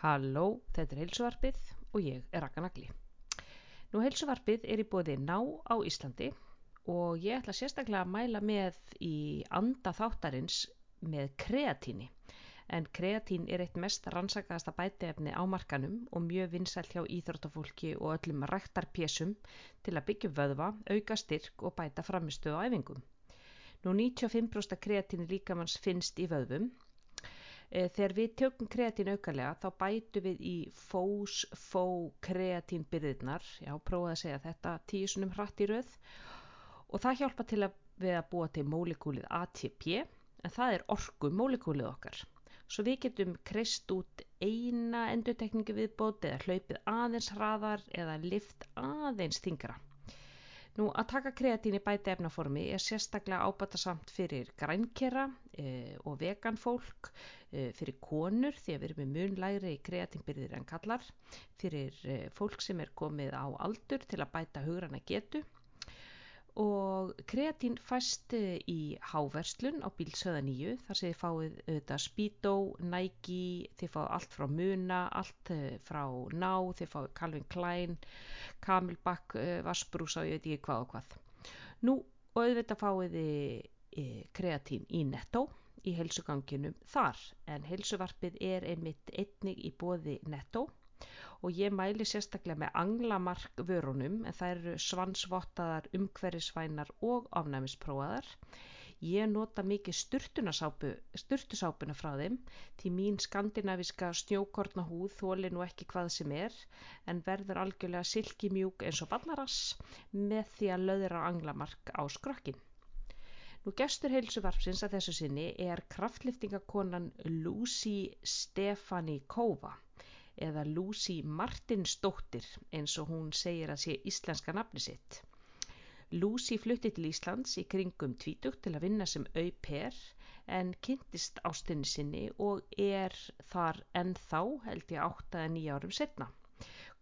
Halló, þetta er heilsuvarpið og ég er Raka Nagli. Nú heilsuvarpið er í bóði ná á Íslandi og ég ætla sérstaklega að mæla með í anda þáttarins með kreatíni. En kreatín er eitt mest rannsakaðasta bætiefni á markanum og mjög vinsælt hjá íþróttafólki og öllum rættarpésum til að byggja vöðva, auka styrk og bæta framistu á æfingum. Nú 95% kreatín líkamanns finnst í vöðvum þegar við tökum kreatín aukarlega þá bætu við í fós, fó, kreatín byrðirnar, já, prófaði að segja þetta tíu sunum hratt í rauð og það hjálpa til að við að búa til mólekúlið ATP en það er orgu mólekúlið okkar. Svo við getum kreist út eina endutekningu viðbót eða hlaupið aðeins hraðar eða lift aðeins þingra. Nú að taka kreatín í bæti efnaformi er sérstaklega ábatasamt fyrir grænkera e, og veganfólk, e, fyrir konur því að við erum með mun læri kreatínbyrðir en kallar, fyrir e, fólk sem er komið á aldur til að bæta hugrana getu og kreatín fæst í háverslun á bílsöða nýju þar sem þið fáið auðvitað Speedo, Nike, þið fáið allt frá Muna, allt eh, frá Ná, þið fáið Calvin Klein, Camelback, eh, Vassbrúsa og ég veit ekki hvað og hvað. Nú og auðvitað fáið þið kreatín í Netto í helsuganginum þar. En helsuvarpið er einmitt einnig í bóði Netto og ég mæli sérstaklega með anglamark vörunum en það eru svansvottaðar, umhverfisvænar og afnæmispróaðar. Ég nota mikið sturtusápuna frá þeim því mín skandinaviska snjókortna húð þóli nú ekki hvað sem er en verður algjörlega silki mjúk eins og ballarass með því að löðra anglamark á skrokkin. Nú gestur heilsuvarpsins að þessu sinni er kraftliftingakonan Lucy Stefanikova eða Lucy Martinsdóttir eins og hún segir að sé íslenska nafni sitt. Lucy flutti til Íslands í kringum tvítugt til að vinna sem au-pair en kynntist ástinni sinni og er þar ennþá held ég 8-9 árum setna.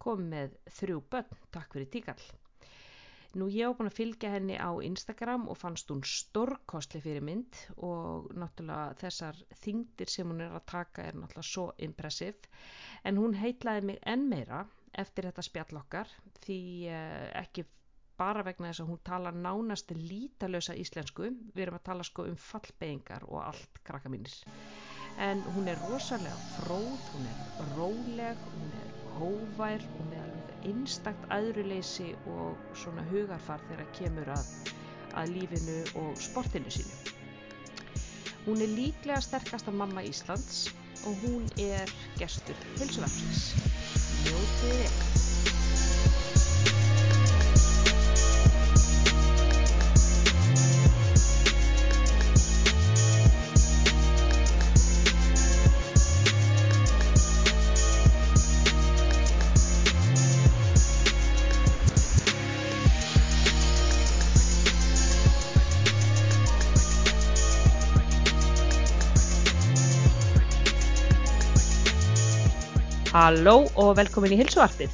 Kom með þrjú börn, takk fyrir tíkall. Nú ég hef búin að fylgja henni á Instagram og fannst hún stórkostli fyrir mynd og náttúrulega þessar þingdir sem hún er að taka er náttúrulega svo impressiv en hún heitlaði mig enn meira eftir þetta spjallokkar því eh, ekki bara vegna þess að hún tala nánast lítalösa íslensku, við erum að tala sko um fallbeingar og allt krakka mínir. En hún er rosalega fróð, hún er róleg, hún er hóvær með alveg einstakt aðruleysi og svona hugarfar þegar kemur að, að lífinu og sportinu sínu. Hún er líklega sterkasta mamma Íslands og hún er gestur hilsuverðsins. Ljótið Halló og velkomin í Hilsuarpið.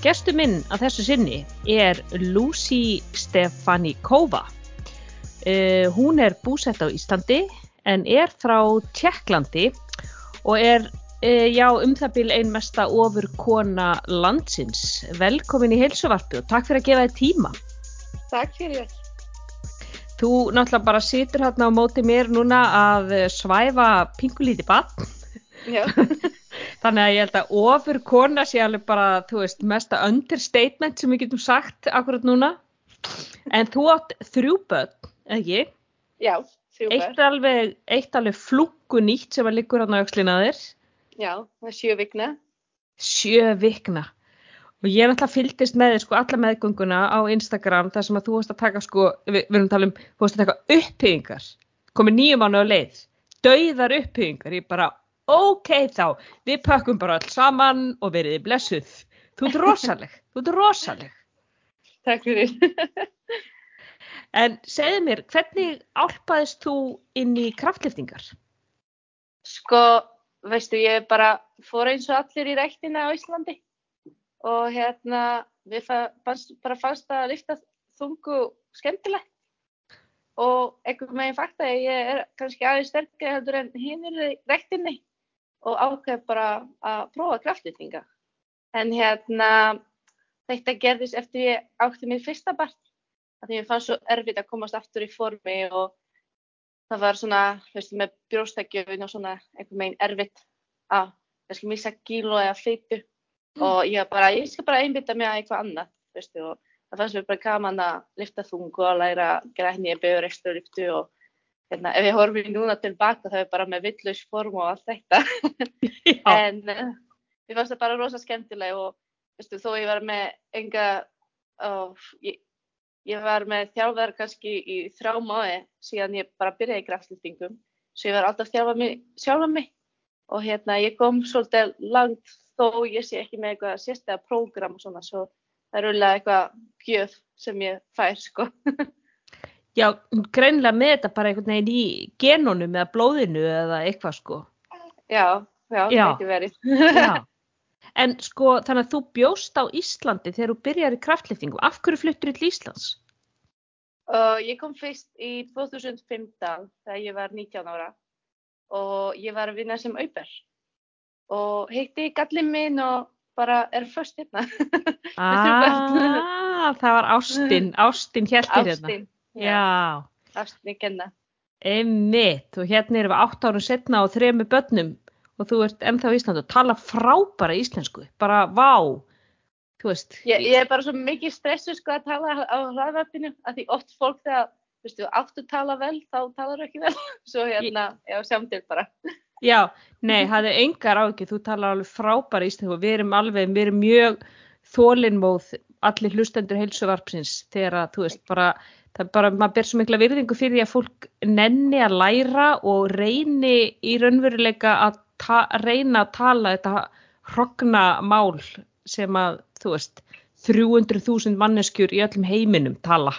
Gestu minn að þessu sinni er Lucy Stefanikova. Uh, hún er búsett á Íslandi en er frá Tjekklandi og er uh, já, um það byrj ein mesta ofur kona landsins. Velkomin í Hilsuarpið og takk fyrir að gefa þið tíma. Takk fyrir. Þú náttúrulega bara situr hérna á móti mér núna að svæfa pingulíti bann. Já. Þannig að ég held að ofur kona sé alveg bara, þú veist, mesta understatement sem við getum sagt akkurat núna. En þú átt þrjú börn, ekki? Já, þrjú börn. Eitt alveg, eitt alveg flúku nýtt sem var líkur hann á aukslinaðir. Já, það er sjö vikna. Sjö vikna. Og ég er alltaf fylgist með þér sko alla meðgönguna á Instagram þar sem að þú varst að taka sko, við, við erum að tala um, þú varst að taka upphyggingar, komið nýjum ánu á leið, dauðar upphyggingar, ég bara ok þá, við pakkum bara alls saman og veriði blessuð. Þú ert rosaleg, þú ert rosaleg. Takk fyrir. en segð mér, hvernig álpaðist þú inn í kraftliftingar? Sko, veistu, ég bara fór eins og allir í rættina á Íslandi og hérna, við fannst, bara fannst að lifta þungu skemmtilegt og einhvern veginn fakt að ég er kannski aðeins sterkri heldur en hinn er í rættinni og ákveð bara að prófa kraftlýtinga. En hérna, þetta gerðist eftir ég átti mér fyrsta barn. Því ég fann svo erfitt að komast aftur í formi og það var svona, veistu, með brjóstakjöfin og svona einhvern veginn erfitt að kannski missa kíló eða feitu og ég bara, ég skal bara einbytta mig að eitthvað annað, veistu, og það fannst mér bara gaman að lifta þungu og læra að gera henni í bauður ekstra lyftu og hérna, ef ég horfi núna tilbaka það er bara með villus form og allt þetta. En uh, ég fannst það bara rosa skemmtileg og veistu, þó ég var með enga og ég, ég var með þjálfar kannski í þrá máði síðan ég bara byrjaði í kraftlýftingum svo ég var alltaf þjálfað mig sjálfa mig. Og hérna ég kom svolítið langt þó ég sé ekki með eitthvað sérstæða prógram og svona svo það er auðvitað eitthvað gjöf sem ég fær sko. Já, greinlega með þetta bara einhvern veginn í genunum eða blóðinu eða eitthvað sko. Já, já, það getur verið. já. En sko þannig að þú bjóst á Íslandi þegar þú byrjar í kraftlýftingu. Af hverju fluttur þú til Íslands? Uh, ég kom fyrst í 2015 þegar ég var 19 ára og ég var að vinna sem auper og heitti gallin minn og bara er först hérna. ah, það var Ástin, Ástin hértir hérna. Ástin, já. Ástin í kenna. Einmitt, og hérna erum við 8 árum setna og þrejum með börnum og þú ert ennþá í Íslandu og tala frábæra íslensku, bara vá, þú veist. Ég, ég er bara svo mikið stressu sko að tala á hraðvarpinu, að því oft fólk þegar, þú áttu að tala vel, þá talar ekki vel, svo hérna, já, sjáum til bara. Já, nei, það er engar ákveð, þú talar alveg frábæra íslensku við erum alveg, við erum mjög þólinnmóð allir hlustendur heilsuvarpsins þegar að, þú veist, bara, það er bara, maður ber svo mikla virðingu fyrir því að fólk nenni að læra og reyni í raunveruleika að reyna að tala þetta hrogna mál sem að, þú veist, 300.000 manneskjur í öllum heiminum tala.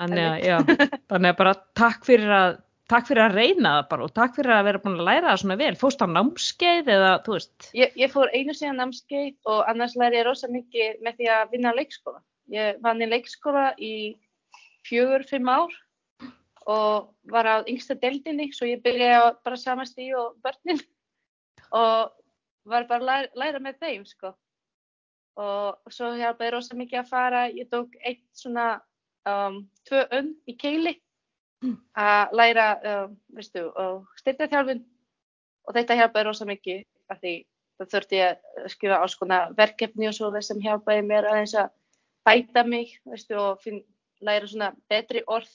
Þannig að, já, þannig að bara takk fyrir að takk fyrir að reyna það bara og takk fyrir að vera búin að læra það svona vel. Fórst á námskeið eða þú veist? Ég, ég fór einu síðan námskeið og annars læri ég rosa mikið með því að vinna á leikskóla. Ég vann í leikskóla í fjögur, fimm ár og var á yngsta deldinni svo ég byrjaði bara samast í og börnin og var bara að læra, læra með þeim sko. Og svo hjálpaði rosa mikið að fara. Ég tók eitt svona um, tvö önn í keili að læra uh, veistu, styrtaþjálfun og þetta hjálpaði rosa mikið af því það þurfti að alls konar verkefni og svo þess sem hjálpaði mér aðeins að bæta mig veistu, og finn, læra svona betri orð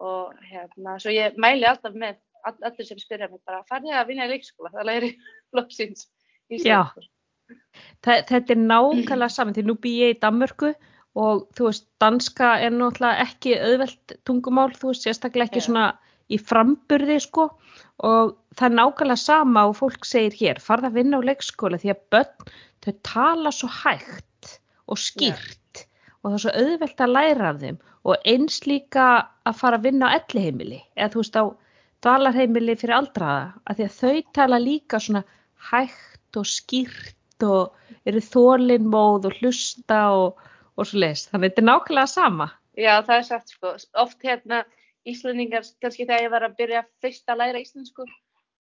og hérna, svo ég mæli alltaf með all, allir sem spyrja mig bara farði að vinna í leikskóla, það læri flokksins í stjórn. Þetta er nákvæmlega saman því nú bý ég í Danmörku og þú veist, danska er náttúrulega ekki auðvelt tungumál, þú veist, sérstaklega ekki yeah. svona í framburði sko og það er nákvæmlega sama og fólk segir hér, farða að vinna á leikskóla því að börn, þau tala svo hægt og skýrt. Og það er svo auðvelt að læra af þeim og eins líka að fara að vinna á elliheimili eða þú veist á dalarheimili fyrir aldraða, að því að þau tala líka svona hægt og skýrt og eru þólinnmóð og hlusta og og svo leiðist. Þannig þetta er nákvæmlega sama. Já, það er sagt sko. Oft hérna Íslandingar, kannski þegar ég var að byrja fyrst að læra íslensku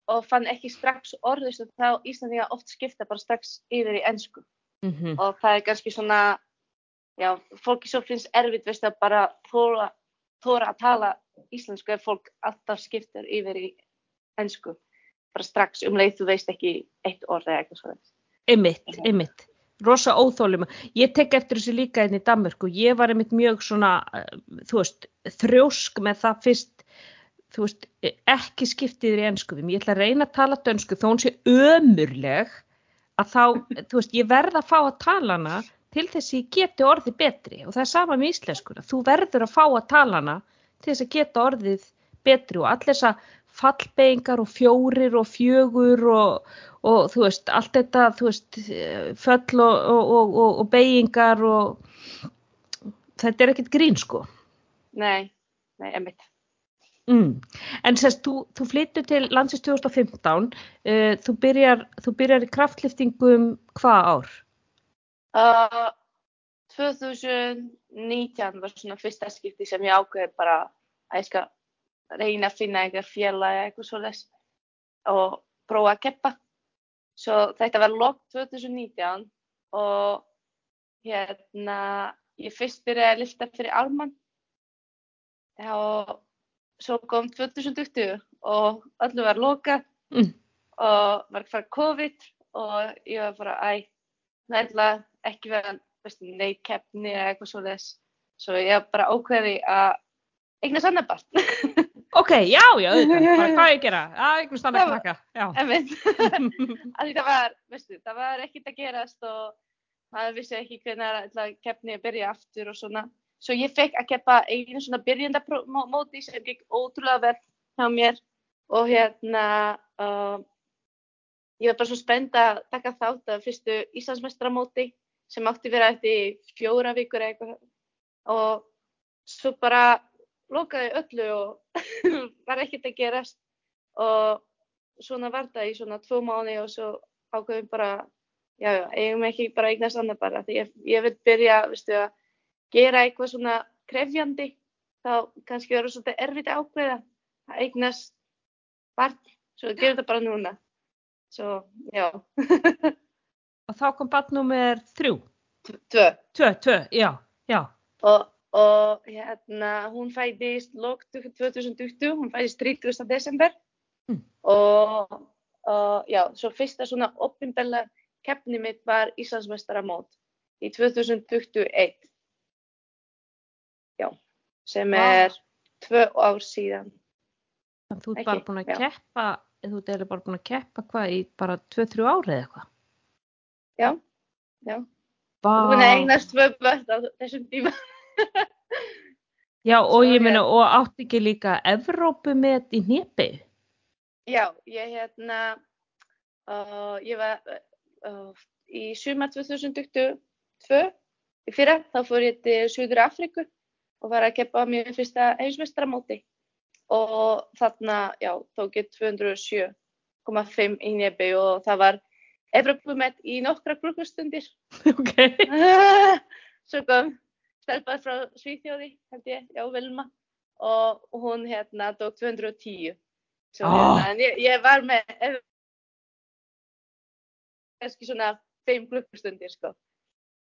og fann ekki strax orðist og þá Íslandingar oft skipta bara strax yfir í ennsku. Mm -hmm. Og það er kannski svona, já, fólki svo finnst erfitt, veist að bara þóra, þóra að tala íslensku ef fólk alltaf skiptar yfir í ennsku. Bara strax um leið þú veist ekki eitt orð eða eitthvað svona. Ymmit, ymmit rosa óþólum. Ég tek eftir þessu líka inn hérna í Danmörku. Ég var einmitt mjög svona, eh, þú veist, þrjósk með það fyrst, þú veist, ekki skiptið í ennskuðum. Ég ætla að reyna að tala dönsku þó hún sé ömurleg að þá, þú veist, ég verða að fá að tala hana til þess að ég geti orðið betri og það er sama með íslenskuna. Þú verður að fá að tala hana til þess að geta orðið betri og allir þess að fallbeingar og fjórir og fjögur og, og þú veist, allt þetta, þú veist, föll og, og, og beigingar og þetta er ekkert grín sko. Nei, nei, emitt. Mm. En sérst, þú, þú flyttu til landsins 2015, uh, þú, byrjar, þú byrjar í kraftliftingum hvað ár? Uh, 2019 var svona fyrsta skipti sem ég ákveði bara að ég skal reyna að finna eitthvað félag eða eitthvað svolítið og prófa að keppa. Svo þetta var lok 2019 og hérna, ég fyrst byrjaði að lifta fyrir Alman og svo kom 2020 og öllu var lokað Mm. og var að fara COVID og ég var bara, æ, nægilega ekki vera neitt keppni eða eitthvað svo þess. Svo ég var bara ákveði að eignast annar barn. Ok, já, já, bara hvað ég gera? Að Það var- knakka, það var, veistu, það var ekkert að gerast og maður vissi ekki hvernig keppni að byrja aftur og svona. Svo ég fekk að keppa einu svona byrjandamóti sem gekk ótrúlega vel hjá mér og hérna uh, ég var bara svo spennt að taka þátt af fyrstu Íslandsmestramóti sem átti vera eftir fjóra vikur eða eitthvað. Og svo bara lokaði öllu og var ekkert að gerast. Og svona var það í svona tvo mánu og svo ákveðum bara, já, já, eigum ekki bara eignast annað bara, því ég, ég vil byrja, veistu, að gera eitthvað svona krefjandi, þá kannski verður svolítið erfitt að ákveða að eignast barn, svo gerum þetta bara núna, svo, já, Og þá kom barn nummer þrjú, tvö, tvö, tvö, já, já. og, og hérna, hún fæðist lók 2020, hún fæðist 30. desember Mm. og, og já, svo fyrsta svona opinbella keppni mitt var Íslandsmeistaramót í 2021. Já, sem er tvö ár síðan. Þú Ekki, bara búin að keppa, þú ert eiginlega bara búin að keppa hvað í bara tvö, þrjú árið eða eitthvað. Já, já. Vá. Þú búin að eignast börn á þessum tíma. Já, og Svo ég ég- og átti ekki líka Evrópu með í hnepi. Já, ég hérna, uh, ég var uh, í sumar 2022, í fyrra, þá fór ég til Suður Afríku og var að keppa á mér fyrsta heimsmeistaramóti og þarna, já, tók ég 207,5 í nebi og það var Evropumett í nokkra klukkustundir. ok. Svo kom stelpað frá Svíþjóði, held ég, já, Vilma, og hún hérna tók 210. Svo, Ah. hérna, en ég, ég var með kannski svona 5 klukkustundir, sko.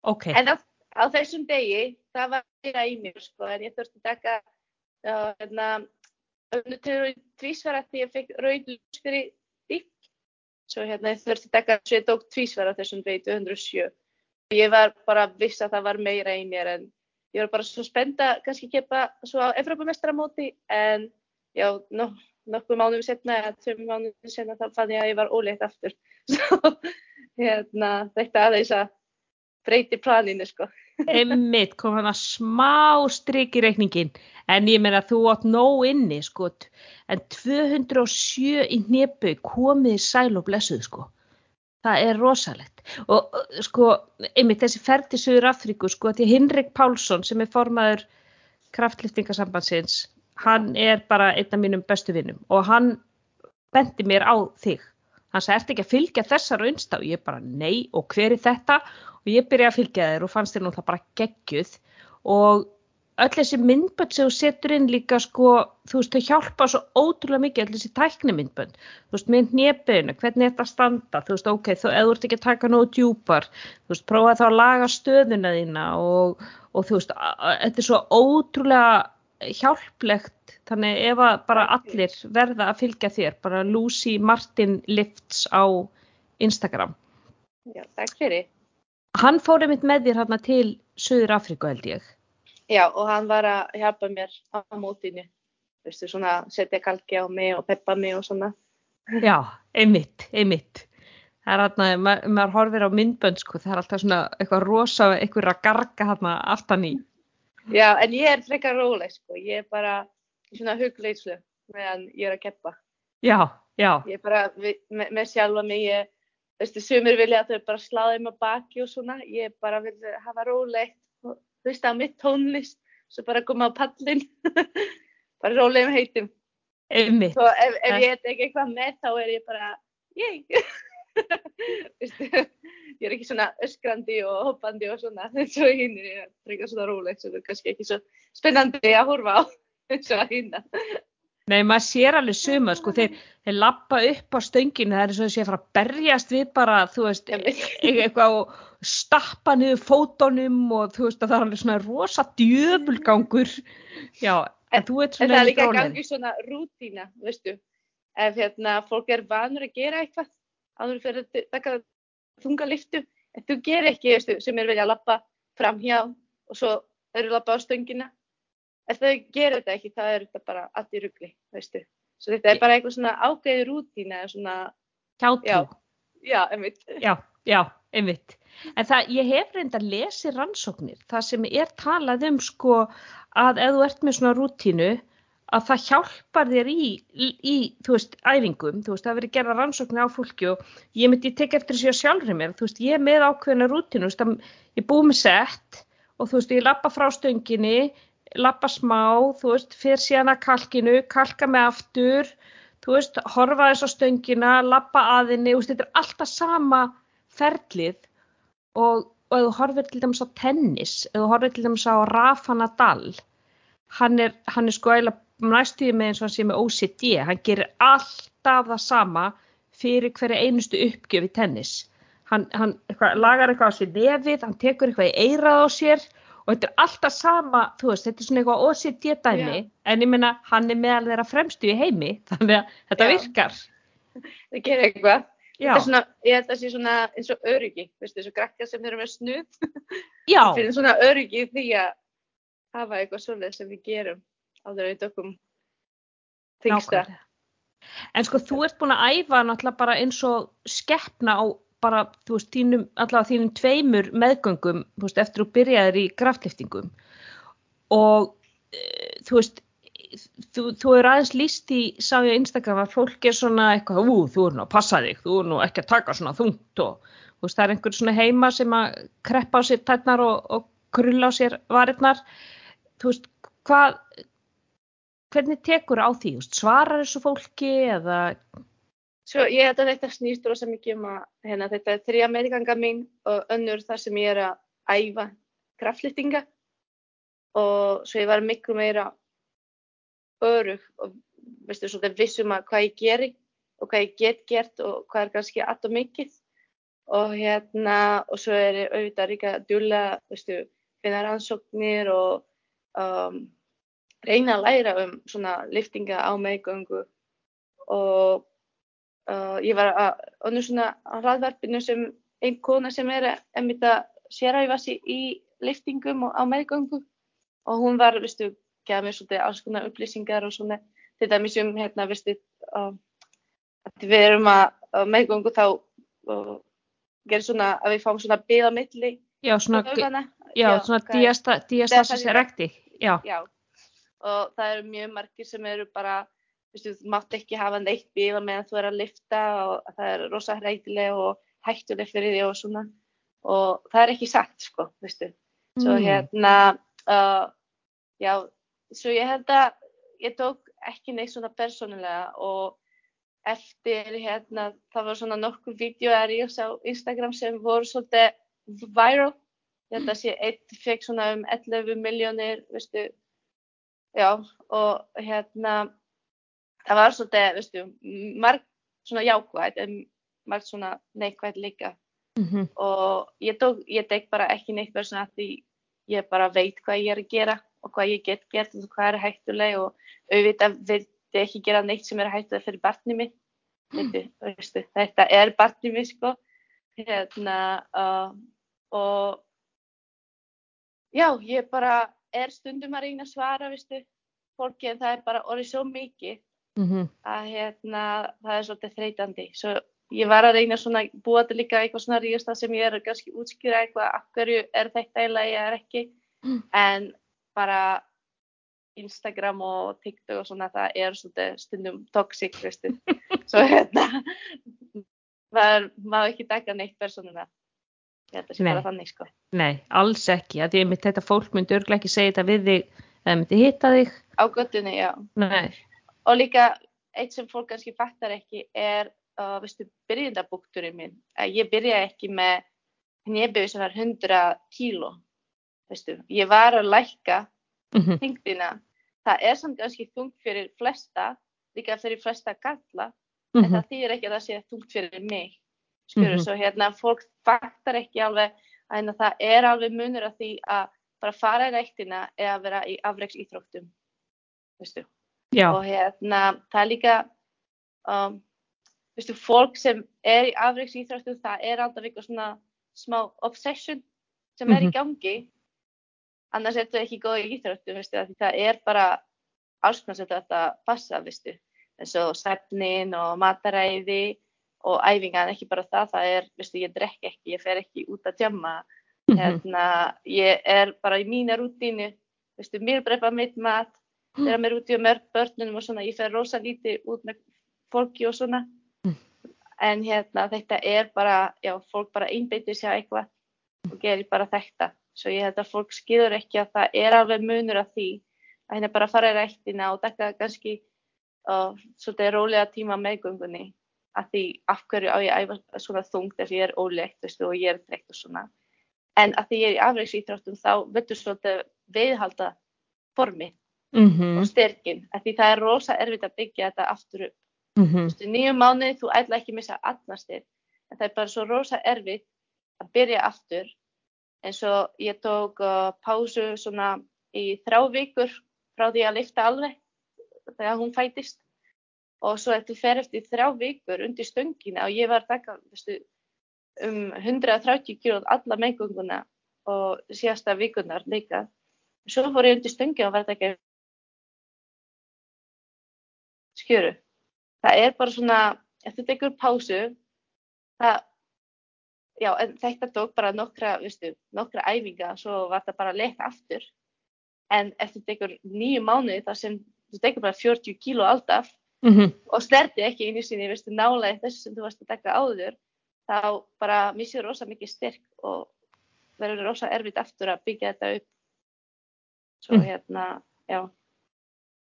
Ok, En á, á þessum degi, það var meira í mér, sko, en ég þurfti að taka, uh, hérna, önnu til tvísvara því ég fekk rauð ljós fyrir dík. Svo hérna, ég þurfti taka, svo ég tók tvísvara þessum degi, 207. Ég var bara viss að það var meira í mér, en ég var bara svo spennt að kannski kepa svo á Evrópumestramóti, en já, no, nokkuð mánuðum setna, eða tveim mánuðum setna, þá fann ég að ég var óleitt aftur. Svo, hérna, þetta aðeins að breyti planinu, sko. einmitt kom hann að smá strik í reikningin. En ég meina, þú átt nóg inni, sko. En 207 í hnepu komið sæl og blessuð, sko. Það er rosalegt. Og uh, sko, einmitt þessi ferð til Suður Afríku, sko, því Hinrik Pálsson sem er formaður kraftliftingasambandsins, hann er bara einn af mínum bestu vinnum og hann bendi mér á þig. Hann sagði, ertu ekki að fylgja þessar og ég bara, nei, og hver er þetta? Og ég byrjaði að fylgja þér og fannst þér náttúrulega bara geggjuð. Og öll þessi myndbönd sem þú setur inn líka sko, þú veist, þau hjálpa svo ótrúlega mikið, öll þessi tækni myndbönd, þú veist, með hnjöpun, hvernig er þetta standa, þú veist, ok, þú, ert ekki að taka nógu djúpar, þú veist, prófa þá að laga stöðuna þína og, og þú veist, þetta er svo ótrúlega hjálplegt, þannig ef að bara allir verða að fylgja þér, bara Lucy Martin Lifts á Instagram. Já, takk fyrir. Hann fór einmitt með þér hérna til Suður Afríku held ég. Já, og hann var að hjálpa mér á mótinu. Þú veistu, svona setja kalki á mig og peppa mig og svona. Já, einmitt, einmitt. Það er hérna, ma maður horfir á myndbönd sko, það er alltaf svona eitthvað rosa, eitthvað að garga hérna aftan í. Já, en ég er frekar róleg, sko. Ég er bara í svona hugleyslu meðan ég er að keppa. Já, já, Ég er bara við, með, með sjálfa mig, ég, veistu, sumir vilja að þau bara sláði mig baki og svona. Ég bara vil hafa rólegt og hlusta á mitt tónlist, svo bara koma á pallin. bara rólegum heitum. einmitt. Svo ef, ef Eh. ég heit ekki eitthvað með þá er ég bara, ég. Ég er ekki svona öskrandi og hoppandi og svona, eins og hinn er ég frekar svona rólegt sem er kannski ekki svo spennandi að horfa á eins og hinn. Nei, maður sér alveg suma, sko, þeir, þeir lappa upp á stönginu, það er eins og þessi að fara að berjast við bara, þú veist, e- e- eitthvað og stappa niður fótonum og þú veist að það er alveg svona rosa djöfulgangur, já, en þú veit En svona það er líka gangi svona rútína, veistu. Ef hérna, fólk er vanur að gera eitthvað, áður fyrir að taka þunga liftu, en þú gerir ekki, veistu, sem er vilja að lappa framhjá og svo eru lappa á stöngina. Ef þau gerir þetta ekki, þá er þetta bara allt í rugli, veistu. Svo þetta er bara eitthvað svona ágæði rútína, svona, Hjátrú. Já. já, einmitt. Já, já, einmitt. En það, ég hef reyndar lesið rannsóknir, það sem er talað um sko að ef þú ert með svona rútínu að það hjálpar þér í, í, í þú veist, æfingum, þú veist, það verið gerða rannsóknir á fólki og ég myndi tek eftir þessu á sjálfri mér, þú veist, ég er með ákveðina rútínu, þú veist, ég búið með sett og þú veist, ég lappa frá stönginni, lappa smá, þú veist, fyrir síðan að kalkinu, kalka mig aftur, þú veist, horfa þess á stöngina, lappa aðinni, þú veist, þetta er alltaf sama ferlið og, og ef þú horfir til dæmis á tennis, ef þú horfir til dæmis á Rafa Nadal, hann er, hann er sko eiginlega næstuði með eins og hann sé með OCD, hann gerir alltaf það sama fyrir hverja einustu uppgjöf í tennis. Hann, hann eitthvað, lagar eitthvað á sér nefið, hann tekur eitthvað í eirað á sér og þetta er alltaf sama, þú veist, þetta er svona eitthvað OCD dæmi, Já. en ég meina hann er meðal þeirra fremstu í heimi, þannig að þetta Já. virkar. Það gerir eitthvað. Þetta er svona, ég held að það sé svona eins og öryggi, veistu, eins og krakkar sem eru með snuð. já, fyrir svona öryggi því að hafa eitthvað svoleið sem við gerum áður að við tökum þingsta. En sko þú ert búin að æfa náttúrulega bara eins og skeppna á bara, þú veist, þínum, allavega þínum tveimur meðgöngum, veist, eftir þú byrjaðir í kraftliftingum og e, þú veist, þú, þú er aðeins líst í, sá ég á Instagram að fólk er svona eitthvað, ú, þú er nú að passa þig, þú er nú ekki að taka svona þungt og veist, það er einhver svona heima sem að kreppa á sér tætnar og, og krulla á sér varirnar, þú veist, hvað, hvernig tekur á því, svarar þessu fólki eða, Svo ég held að þetta snýst rosa mikið um að hérna, þetta er þrjá meðganga mín og önnur þar sem ég er að æfa kraftlýftinga og svo ég var miklu meira örug og veistu svo þetta vissum að hvað ég geri og hvað ég get gert og hvað er kannski allt og mikið. Og hérna og svo er auðvitað líka djúlega, veistu, finna rannsóknir og um, reyna að læra um svona liftinga á meðgöngu og uh, ég var að önnur svona hraðvarpinu sem einn kona sem er einmitt að séræfa sig í liftingum á meðgöngu og hún var, veistu, geða mér svolítið alls konar upplýsingar og svona til dæmis um, hérna, veistu, uh, að við erum að, meðgöngu þá uh, gerir svona að við fáum svona á milli já, svona, vöðvana. já, svona hvað er- erecti, já, Já, og það eru mjög margir sem eru bara, þú mátt ekki hafa neitt bíla meðan þú er að lifta og það er rosa hrætileg og hættuleg fyrir því og svona. Og það er ekki sagt, sko, veistu. Svo Mm. hérna, uh, já, svo ég held að ég tók ekki neitt svona persónulega og eftir hérna, það var svona nokkur vídeoar í á Instagram sem voru svolítið viral. Að sé eitt fekk svona um 11 miljónir, veistu, já, og hérna, það var svolítið, veistu, marg svona jákvæð, en marg svona neikvæð líka. mhm, Og ég tók, ég tek bara ekki neitt verið svona því ég bara veit hvað ég er að gera og hvað ég get gert og hvað er hættuleg og auðvitað vildi ekki gera neitt sem er hættuleg fyrir barnið mitt. Veitu, veistu, þetta er barnið mitt, sko. Hérna, uh, og já, ég bara er stundum að að svara, veistu, fólki en það er bara orðið svo mikið mhm, að hérna, það er svolítið þreytandi. Svo ég var að reyna svona búa til líka eitthvað svona ríðasta sem ég er að kannski útskýra eitthvað af hverju er þetta eiginlega ég er ekki. Mm. En bara Instagram og TikTok og svona það er svolítið stundum toxic. Svo hérna, maður ekki taka neitt persónulega. Ég held að sé Nei. bara þannig, sko. nei, alls ekki, að ég mitt þetta fólk myndi örglega ekki segja þetta við þig, eða myndi hitta þig, Á göttunni, já. nei, Og líka eitt sem fólk kannski fattar ekki er, uh, veistu, byrjendabúkturinn minn. Að ég byrja ekki með hnéböðu sem var 100 kíló. Veistu, ég var að lækka mhm, þingdina það er samt kannski þungt fyrir flesta, líka fyrir flesta galla, en Mhm. það þýðir ekki að það sé þungt fyrir mig. Skjörur, Mhm. svo hérna fólk faktar ekki alveg að hérna, það er alveg munur að því að bara fara í ræktina eða vera í afreiks íþróttum, veistu. Já, Og hérna, það er líka, um, veistu, fólk sem er í afreiks íþróttum, það er alltaf eitthvað svona smá obsession sem er Mhm. í gangi. Annars er þetta ekki góð í íþróttum, það er bara alls sem þetta passa, veistu. eins og svefnin og mataræði og æfingan, ekki bara það, það er, veistu, ég drekk ekki, ég fer ekki út að djamma, Mhm. hérna, ég er bara í mína rútínu, veistu, mér brefa mitt mat, vera með rúti og mörg börnunum og svona, ég fer rosa lítið út með fólki og svona, Mm. en hérna, þetta er bara, já, fólk bara einbeitir sér eitthvað og gerir bara þetta, svo ég held að fólk skilur ekki að það er alveg munur af því að hérna bara fara í rættina og taka kannski og svolítið rólega tíma meðgöngunni að því af hverju á ég að æfa svona þungt ef ég er óleitt veistu, og ég er dreikt og svona en að því ég er í afreiksýþróttum þá viltu svolítið viðhalda formi Mhm. og styrkin að því það er rosa erfitt að byggja þetta aftur upp Mhm. Veistu, nýju mánuði þú ætla ekki að missa allan styrk en það er bara svo rosa erfitt að byrja aftur eins og ég tók uh, pásu svona í þrjá vikur frá því að lifta alveg þegar hún fætist og svo eftir fer eftir þrjá vikur undir stöngina og ég var að taka veistu, um 130 kílóð alla meðgönguna og síðasta vikunar líka. Svo fór ég undir stöngina og var að taka skjöru. Það er bara svona ef þú tekur pásu það já, þetta tók bara nokkra, veistu, nokkra æfinga svo var það bara leitt aftur. En ef þú tekur nýju mánuði þar sem þú tekur bara 40 kíló alltaf Mhm. og snerti ekki einu sinni, veistu, nálega þessu sem þú varst að taka áður þá bara missir rosa mikið styrk og verður rosa erfitt aftur að byggja þetta upp. Svo Mm. hérna, já.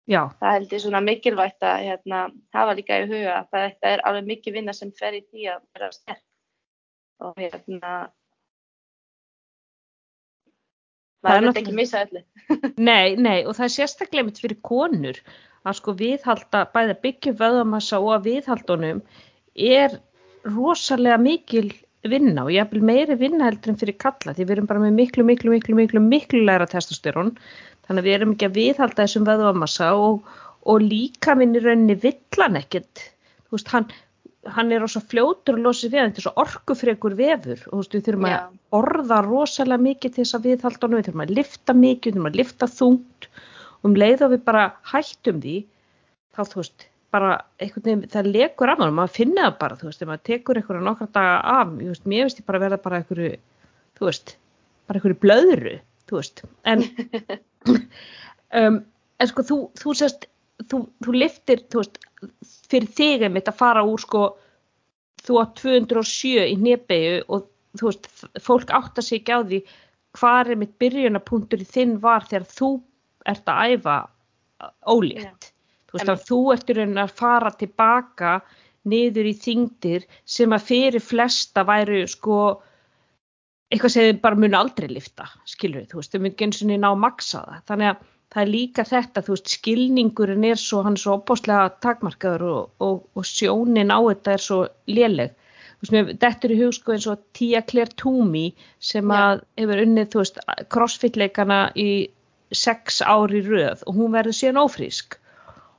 Já, það held ég svona mikilvægt að hérna, hafa líka í huga að þetta er alveg mikið vinna sem fer í því að vera sterk. Og hérna er maður vil náttúrulega- ekki missa öllu. Nei, nei, og það er sérstaklega mitt fyrir konur að sko viðhalda, byggja upp vöðamassa og að viðhaldunum er rosalega mikil vinna og ég vil meiri vinna heldur en fyrir kalla því við erum bara með miklu, miklu, miklu, miklu, miklu læra testosterón. Þannig að við erum ekki að viðhalda þessum vöðamassa og, og líka minn í rauninni villan ekkert. Þú veist, hann, hann er rosa fljótur losa sig við, hann, þetta er svo orkufrekur vefur og þú veist, við þurfum að orða rosalega mikið til þess að viðhalda honum, við þurfum að lifta mikið, við þurfum að lifta þungt. og um leið og við bara hættum því þá þú veist, bara einhvern veginn, það lekur af honum, maður finna það bara, þú veist, ef maður tekur einhverja nokkra daga af, ég veist, mér veist ég bara verða bara einhverju, þú veist, bara einhverju blöðru, þú veist, en, um, en sko, þú, þú sérst, þú, þú liftir, þú veist, fyrir þig einmitt að fara úr, sko, þú átt 207 í hnebegu og þú veist, fólk átta sig ekki á því hvað er mitt byrjunapunktur í þinn var þegar þú ert að æfa ólétt. Þú veist, að þú ert í rauninni að fara tilbaka niður í þingdir sem að fyrir flesta væru sko eitthvað sem þið bara muni aldrei lifta, skilur við, þú veist, þau muni ekki eins og ná maksa það. Þannig að það er líka þetta, þú veist, skilningurinn er svo, hann er svo opáslega takmarkaður og, og, og sjónin á þetta er svo léleg. Þú veist, dettur í hug sko eins og Tia Claire Toomey sem Já. að hefur unnið, þú veist, crossfit-leikana í sex ári röð og hún verður síðan ófrísk.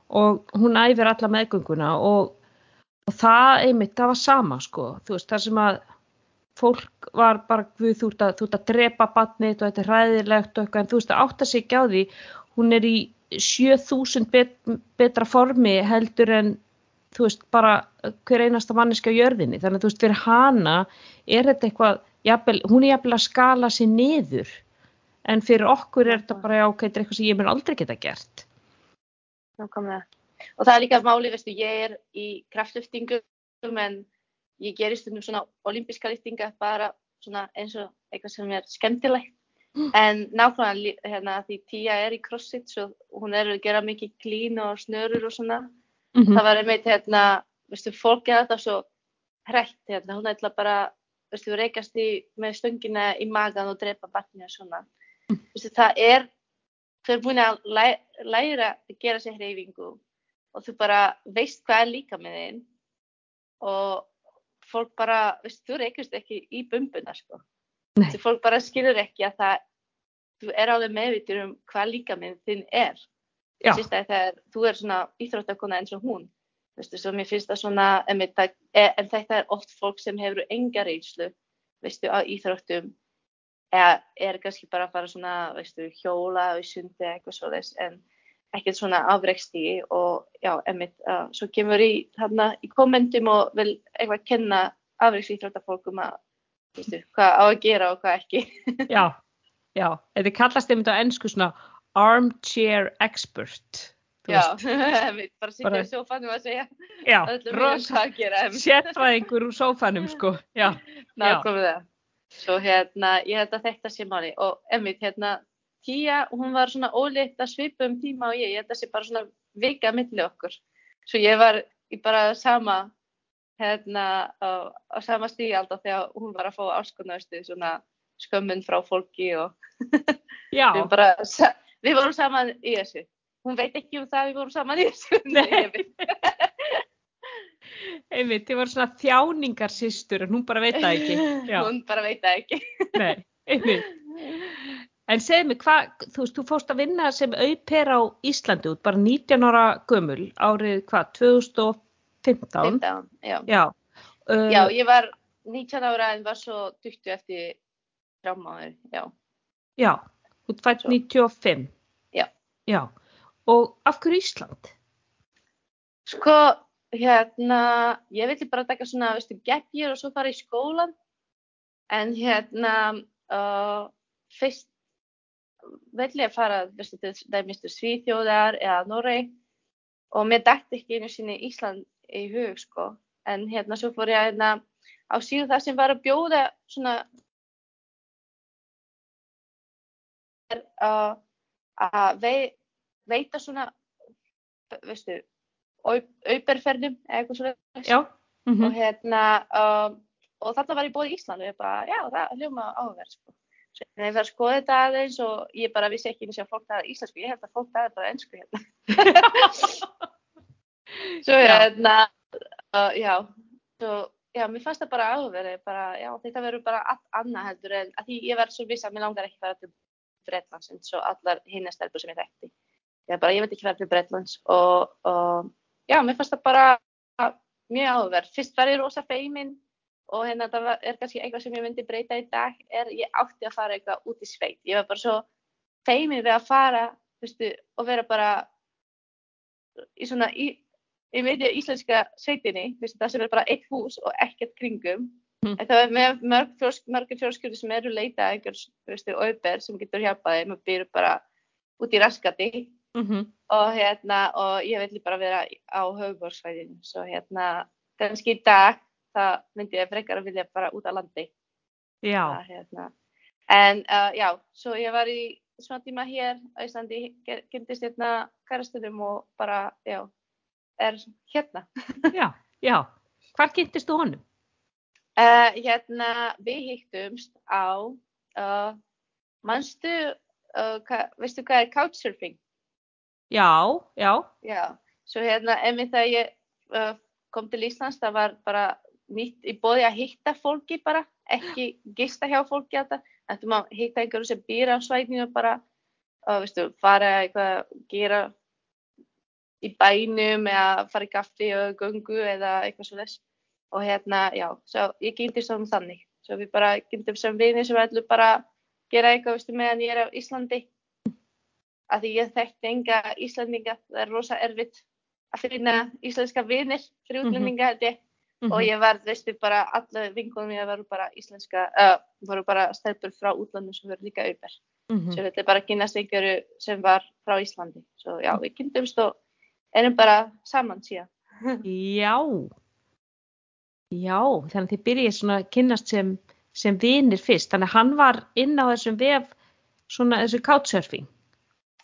Og hún æfir alla meðgönguna og, og það einmitt, það var sama sko, þú veist, það sem að fólk var bara, guð, þú ert að, að drepa batnið og þetta er ræðilegt og eitthvað, en þú veist, það átta sig ekki á því, hún er í 7000 bet, betra formi heldur en, þú veist, bara hver einasta manneski á jörðinni, þannig að þú veist, fyrir hana er þetta eitthvað, jafnvel, hún er jafnvel að skala sér niður, en fyrir okkur er þetta bara, ok, þetta er eitthvað sem ég mun aldrei geta gert. Nákvæmlega. Og það er líka máli, veistu, ég er í kraftliftingum en ég gerir stundum svona olimpíska liftinga bara svona eins og eitthvað sem er skemmtilegt. En nákvæmlega hérna því Tía er í crossfit svo hún er að gera mikið klín og snörur og svona. Mm -hmm. Það var einmitt hérna, veistu, fólk er alltaf svo hrætt hérna, hún ætla bara, veistu, reykast í, með stöngina í magan og drepa barnið og svona. Það er þú er búin að læ- læra að gera sér hreyfingu og þú bara veist hvað er líka með þinn og fólk bara, veist, þú reykust ekki í bumbuna sko. Þú fólk bara skilur ekki að það, þú er alveg meðvitur um hvað líka með þinn er. Þegar þú er svona íþróttakona eins og hún. Veistu, svo mér finnst það svona, það, en þetta er oft fólk sem hefur enga reynslu, veistu, á íþróttum eða er kannski bara að fara svona, veistu, hjóla í sundi eða eitthvað svoleiðis en ekkert svona afreiksti og já, emitt, uh, svo kemur í þarna í kommentum og vil eitthvað kenna afreikslíþróttafólkum að, veistu, hvað á að gera og hvað ekki. já, já. Þetta kallast einmitt á ennsku svona armchair expert. Já, emitt, bara Bara- í sófanum að segja Já, öllum rosa hvað að gera, emitt. sérfræðingur úr sófanum sko. Já, Nákvæmlega. Svo hérna, ég held að þetta sé máli og emmitt hérna, Tíja, hún var svona óleitt að svipa um tíma og ég, ég held að sé bara svona vika milli okkur. Svo ég var í bara sama, hérna, á, á sama alltaf þegar hún var að fá áskonaustu svona skömmun frá fólki og við, bara, við vorum saman í þessu. Hún veit ekki um það að við vorum saman í þessu. Nei. Einmitt, þið voru svona þjáningarsistur en hún bara veit það ekki. Já, Hún bara veit það ekki. nei, einmitt. En segðu mig, hvað, þú veist, þú fórst að vinna sem auper á Íslandi út, bara 19 ára gömul, árið hvað, 2015? 15, já. Já. Uh, Já, ég var 19 ára en var svo duttu eftir þrjá mánuður, já. Já, þú fætt Svo. 95. Já. Já, og af hverju Ísland? Sko, hérna, ég vildi bara taka svona, veistu, gap year og svo fara í skólan. En hérna, uh, fyrst vill ég fara, veistu, til dæmis til Svíþjóðar eða Noreg og mér dætti ekki einu sinni Ísland í hug, sko. En hérna, svo fór ég hérna á síðu það sem var að bjóða svona er uh, að vei, veita svona, veistu, auperferðum eða eitthvað svona. Mm og hérna um, og þarna var ég búið í Ísland og ég bara, já, það hljóma áhugaverð sko. Svo ég var að skoða þetta aðeins og ég bara vissi ekki eins og að fólk taði íslensku, ég held að fólk taði bara ennsku hérna. Svo hérna, uh, já, svo, já, mér fannst það bara áhugaverð, bara, já, þetta verður bara allt annað heldur en að því ég var svo viss að mér langar ekki að fara til Bretlands eins og allar hinna stelpur sem ég þekkti. Ég bara, ég veit ekki fara til Bretlands og, og já, mér fannst það bara mjög áhugaverð. Fyrst var ég rosa feimin og hérna það er kannski eitthvað sem ég myndi breyta í dag er ég átti að fara eitthvað út í sveit. Ég var bara svo feimin við að fara veistu, og vera bara í svona í, í miðju íslenska sveitinni, veistu, það sem er bara eitt hús og ekkert kringum. Mm. Það er með mörg, fjós, mörgur fjórskjöldur sem eru leita að einhver veistu, auper sem getur hjálpað þeim og byrju bara út í raskati -hmm. og hérna og ég vil bara vera á höfuborgsvæðinu svo hérna kannski í dag það myndi ég frekar að vilja bara út á landi Já, það, hérna. en uh, já, svo ég var í smá tíma hér á Íslandi kynntist hérna kærastunum og bara, já, er hérna já, já. Hvar kynntistu honum? uh, hérna, við hittumst á uh, uh, hva, veistu hvað er couchsurfing? Já, já, Já, svo hérna, einmitt þegar ég uh, kom til Íslands, það var bara nýtt í bóði að hitta fólki bara, ekki gista hjá fólki þetta, þetta maður hitta einhverju sem býr á og bara, uh, veistu, fara eitthvað, gera í bænum eða fara í kaffi og göngu eða eitthvað svo þess. Og hérna, já, svo ég gýndist um þannig. Svo við bara gýndum sem vinir sem ætlum bara að gera eitthvað, veistu, meðan ég er á Íslandi að því ég þekkti enga Íslandinga, það er rosa erfitt að finna íslenska vinir fyrir Mhm. útlendinga held ég Mhm. og ég var, veistu, bara alla vingunum ég voru bara íslenska, uh, voru bara stelpur frá útlandum sem voru líka auper Mhm. svo þetta er bara kynast einhverju sem var frá Íslandi, svo já, við kynntumst og erum bara saman síðan Já, já, þannig að þið byrjið svona að kynnast sem, sem vinir fyrst, þannig að hann var inn á þessum vef svona þessu couchsurfing.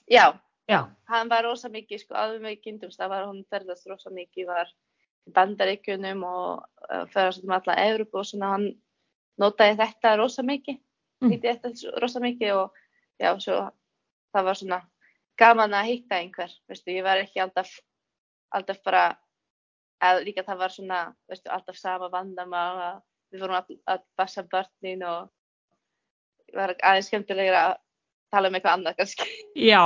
Já, Já, hann var rosa mikið, sko, áður með kynntumst það var hann ferðast rosa mikið, var í bandaríkjunum og uh, ferðast um alla Evrópu og svona hann notaði þetta rosa mikið Mm. nýtti þetta svo- rosa mikið og já, svo það var svona gaman að hitta einhver, veistu, ég var ekki alltaf, alltaf bara, að líka það var svona, veistu, alltaf sama vandamál að við vorum að, að bassa börnin og var aðeins skemmtilegur að tala um eitthvað annað kannski. Já,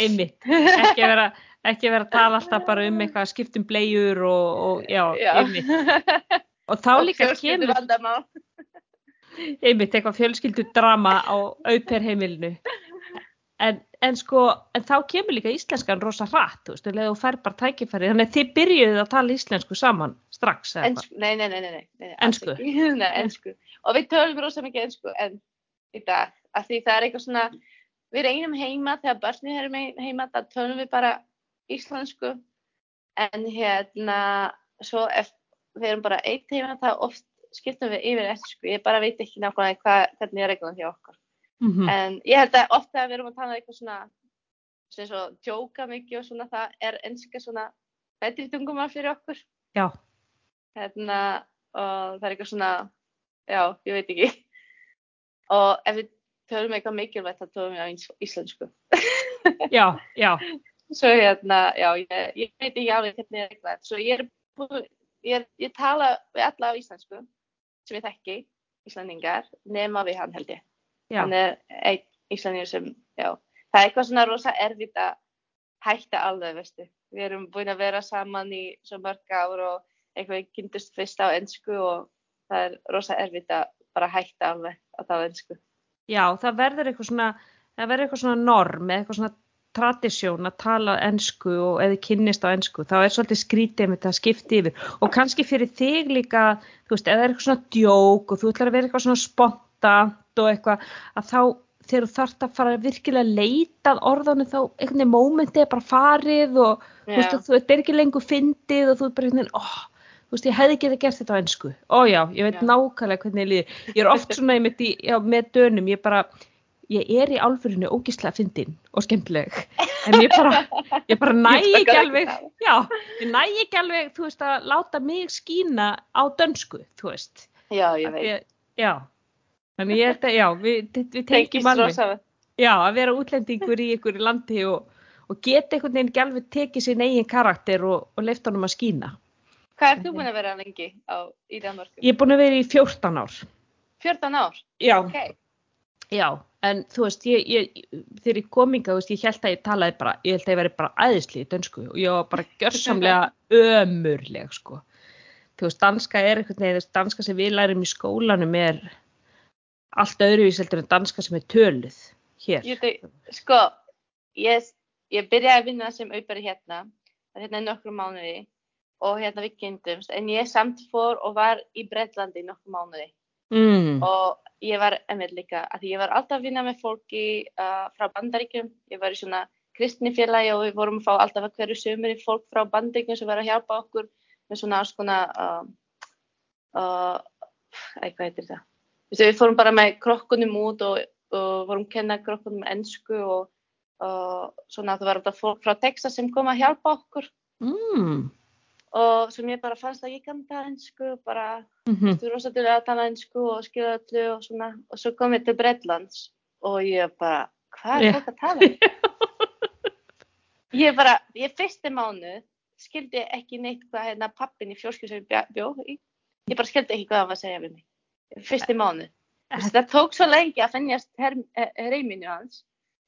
einmitt, ekki vera, ekki vera að tala alltaf bara um eitthvað skiptum bleiur og, og já, Já. einmitt. Og þá og líka kemur, einmitt, eitthvað fjölskyldu drama á auperheimilinu. En, en sko, en þá kemur líka íslenskan rosa hratt, þú veist, leið og fær bara tækifæri, þannig að þið byrjuðu að tala íslensku saman strax, eða hvað? Ensku, nei, nei, nei, nei, nei, nei. alls Ensku? ekki. Nei, ensku. Og við tölum rosa mikið ensku en í dag, af því það er eitthvað svona, við reynum heima, þegar börnir erum heima, það tölum við bara íslensku, en hérna, svo ef við erum bara eitt heima, það oft skiptum við yfir ensku, ég bara veit ekki nákvæmlega hvað, hvernig er reglan hjá okkur. Mm En ég held að ofta við erum að tala um eitthvað svona, sem svo djóka mikið og svona, það er enska svona betri tungumál fyrir okkur. Já, hérna, og það er eitthvað svona, já, ég veit ekki. Og ef við tölum eitthvað mikilvægt, þá tölum við á ís- íslensku. já, já, Svo hérna, já, ég, ég veit ekki alveg hvernig er eitthvað. Svo ég er búin, ég, ég tala við alla á íslensku, sem ég þekki, íslendingar, nema við hann held ég. já, Hann er einn íslendingur sem, já, það er eitthvað svona rosa erfitt að hætta alveg, veistu. Við erum búin að vera saman í svo mörg ár og eitthvað við kynntust fyrst á ennsku og það er rosa erfitt að bara hætta alveg að tala ennsku. Já, það verður eitthvað svona, það verður eitthvað svona norm, eða eitthvað svona tradisjón að tala ensku og eða kynnist á ensku, þá er svolítið skrítið með það skipti yfir. Og kannski fyrir þig líka, þú veist, eða er eitthvað svona djók og þú ætlar að vera eitthvað svona spontant og eitthvað, að þá þegar þú þarft að fara virkilega að leita að orðanum þá einhvern veginn mómentið er bara farið og þú veist, þetta er ekki lengur fyndið og þú er bara einhvern veginn, óh, þú veist, ég hefði ekki gert þetta á ensku. Ó já, ég veit Já. nákvæmlega hvernig ég líður. Ég er oft svona einmitt í, já, með dönum, ég bara, ég er í alfurinu ógislega fyndin og skemmtileg, en ég bara, ég bara næ Ég ekki alveg, já, ég næ ekki alveg, þú veist, að láta mig skína á dönsku, þú veist. Já, ég veit. að- Já, þannig ég held að, já, við, við Tengist alveg. Já, að vera útlendingur í ykkur landi og, og geta einhvern veginn ekki alveg tekið sinn eigin karakter og, og leift honum að skína. Hvað ert þú búin að vera lengi á, í Danmarku? Ég er búin að vera í 14 ár. 14 ár? Já, Ok. já, en þú veist, ég, ég, þegar ég kom veist, ég held að ég talaði bara, ég held að ég veri bara æðisli í dönsku og ég var bara gjörsamlega ömurleg, sko. Þú veist, danska er þú veist, danska sem við lærum í skólanum er allt öðruvíseldur en danska sem er töluð hér. Ég sko, ég, ég byrjaði að vinna sem auðbæri hérna, það er hérna í nokkru mánuði og hérna við kynntumst, en ég samt fór og var í Breitlandi í nokkru mánuði. Mm, og ég var emir líka, að ég var alltaf að vinna með fólki uh, frá bandaríkjum, ég var í svona kristnifélagi og við vorum að fá alltaf að hverju sömur í fólk frá bandaríkjum sem var að hjálpa okkur með svona alls konar, uh, uh, æ, hvað heitir það? Við fórum bara með krokkunum út og, og vorum að kenna krokkunum ennsku og uh, svona það var alltaf fólk frá Texas sem kom að hjálpa okkur. Mm, og sem ég bara fannst að ég kann tala ennsku bara mhm, þú rosa til að tala einsku og skilja öllu og svona. Og svo kom ég til Breitlands og ég bara, hvað er fólk að tala? ég bara, ég fyrsti mánuð skildi ekki neitt hvað hérna pappin í fjórskjur sem ég bjó- bjó í. Ég bara skildi ekki hvað hann var að segja við mig. Fyrsti Þú veist, það tók svo lengi að fennjast reyminu hans.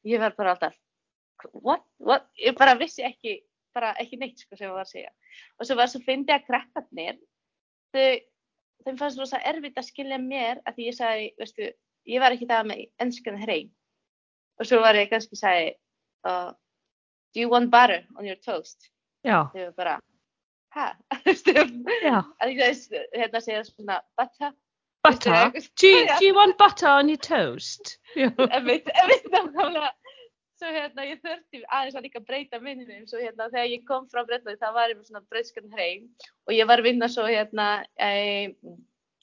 Ég var bara alltaf what, what, ég bara vissi ekki bara ekki neitt sko sem hann var að segja. Og svo var svo fyndi að krakkarnir þau, þeim fannst rosa erfitt að skilja mér að því ég sagði, veistu, ég var ekki það með ennskan hreim og svo var ég kannski sagði uh, do you want butter on your toast? Já, þau var bara hæ, að ég hérna segja svona butter? Butter? Do you, do you want butter on your toast? Já. Einmitt, einmitt nákvæmlega. Svo hérna, ég þurfti aðeins að líka breyta minninum, svo hérna, þegar ég kom frá Breitlandi, það var ég með svona breyskan hreim og ég var að vinna svo hérna, e,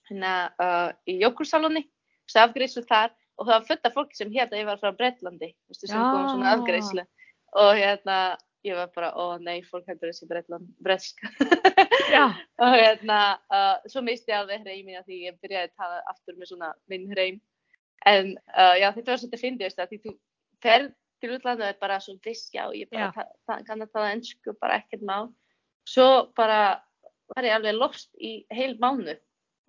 hérna uh, í jókursalóni, svo afgreyslu þar. Og það var fullt af fólki sem hérna ég var frá Breitlandi, sem kom svona afgreyslu og hérna, ég var bara, ó nei, fólk heldur þessi. Já. og hérna, uh, svo misti ég alveg hreimina því ég byrjaði að tala aftur með svona minn hreim en uh, já, þetta var svolítið fyndið, því þú fer til útlanda og er bara svo viss, já, ég bara Já. kann að tala ennsku, bara ekkert mál. Svo bara var ég alveg lost í heil mánu.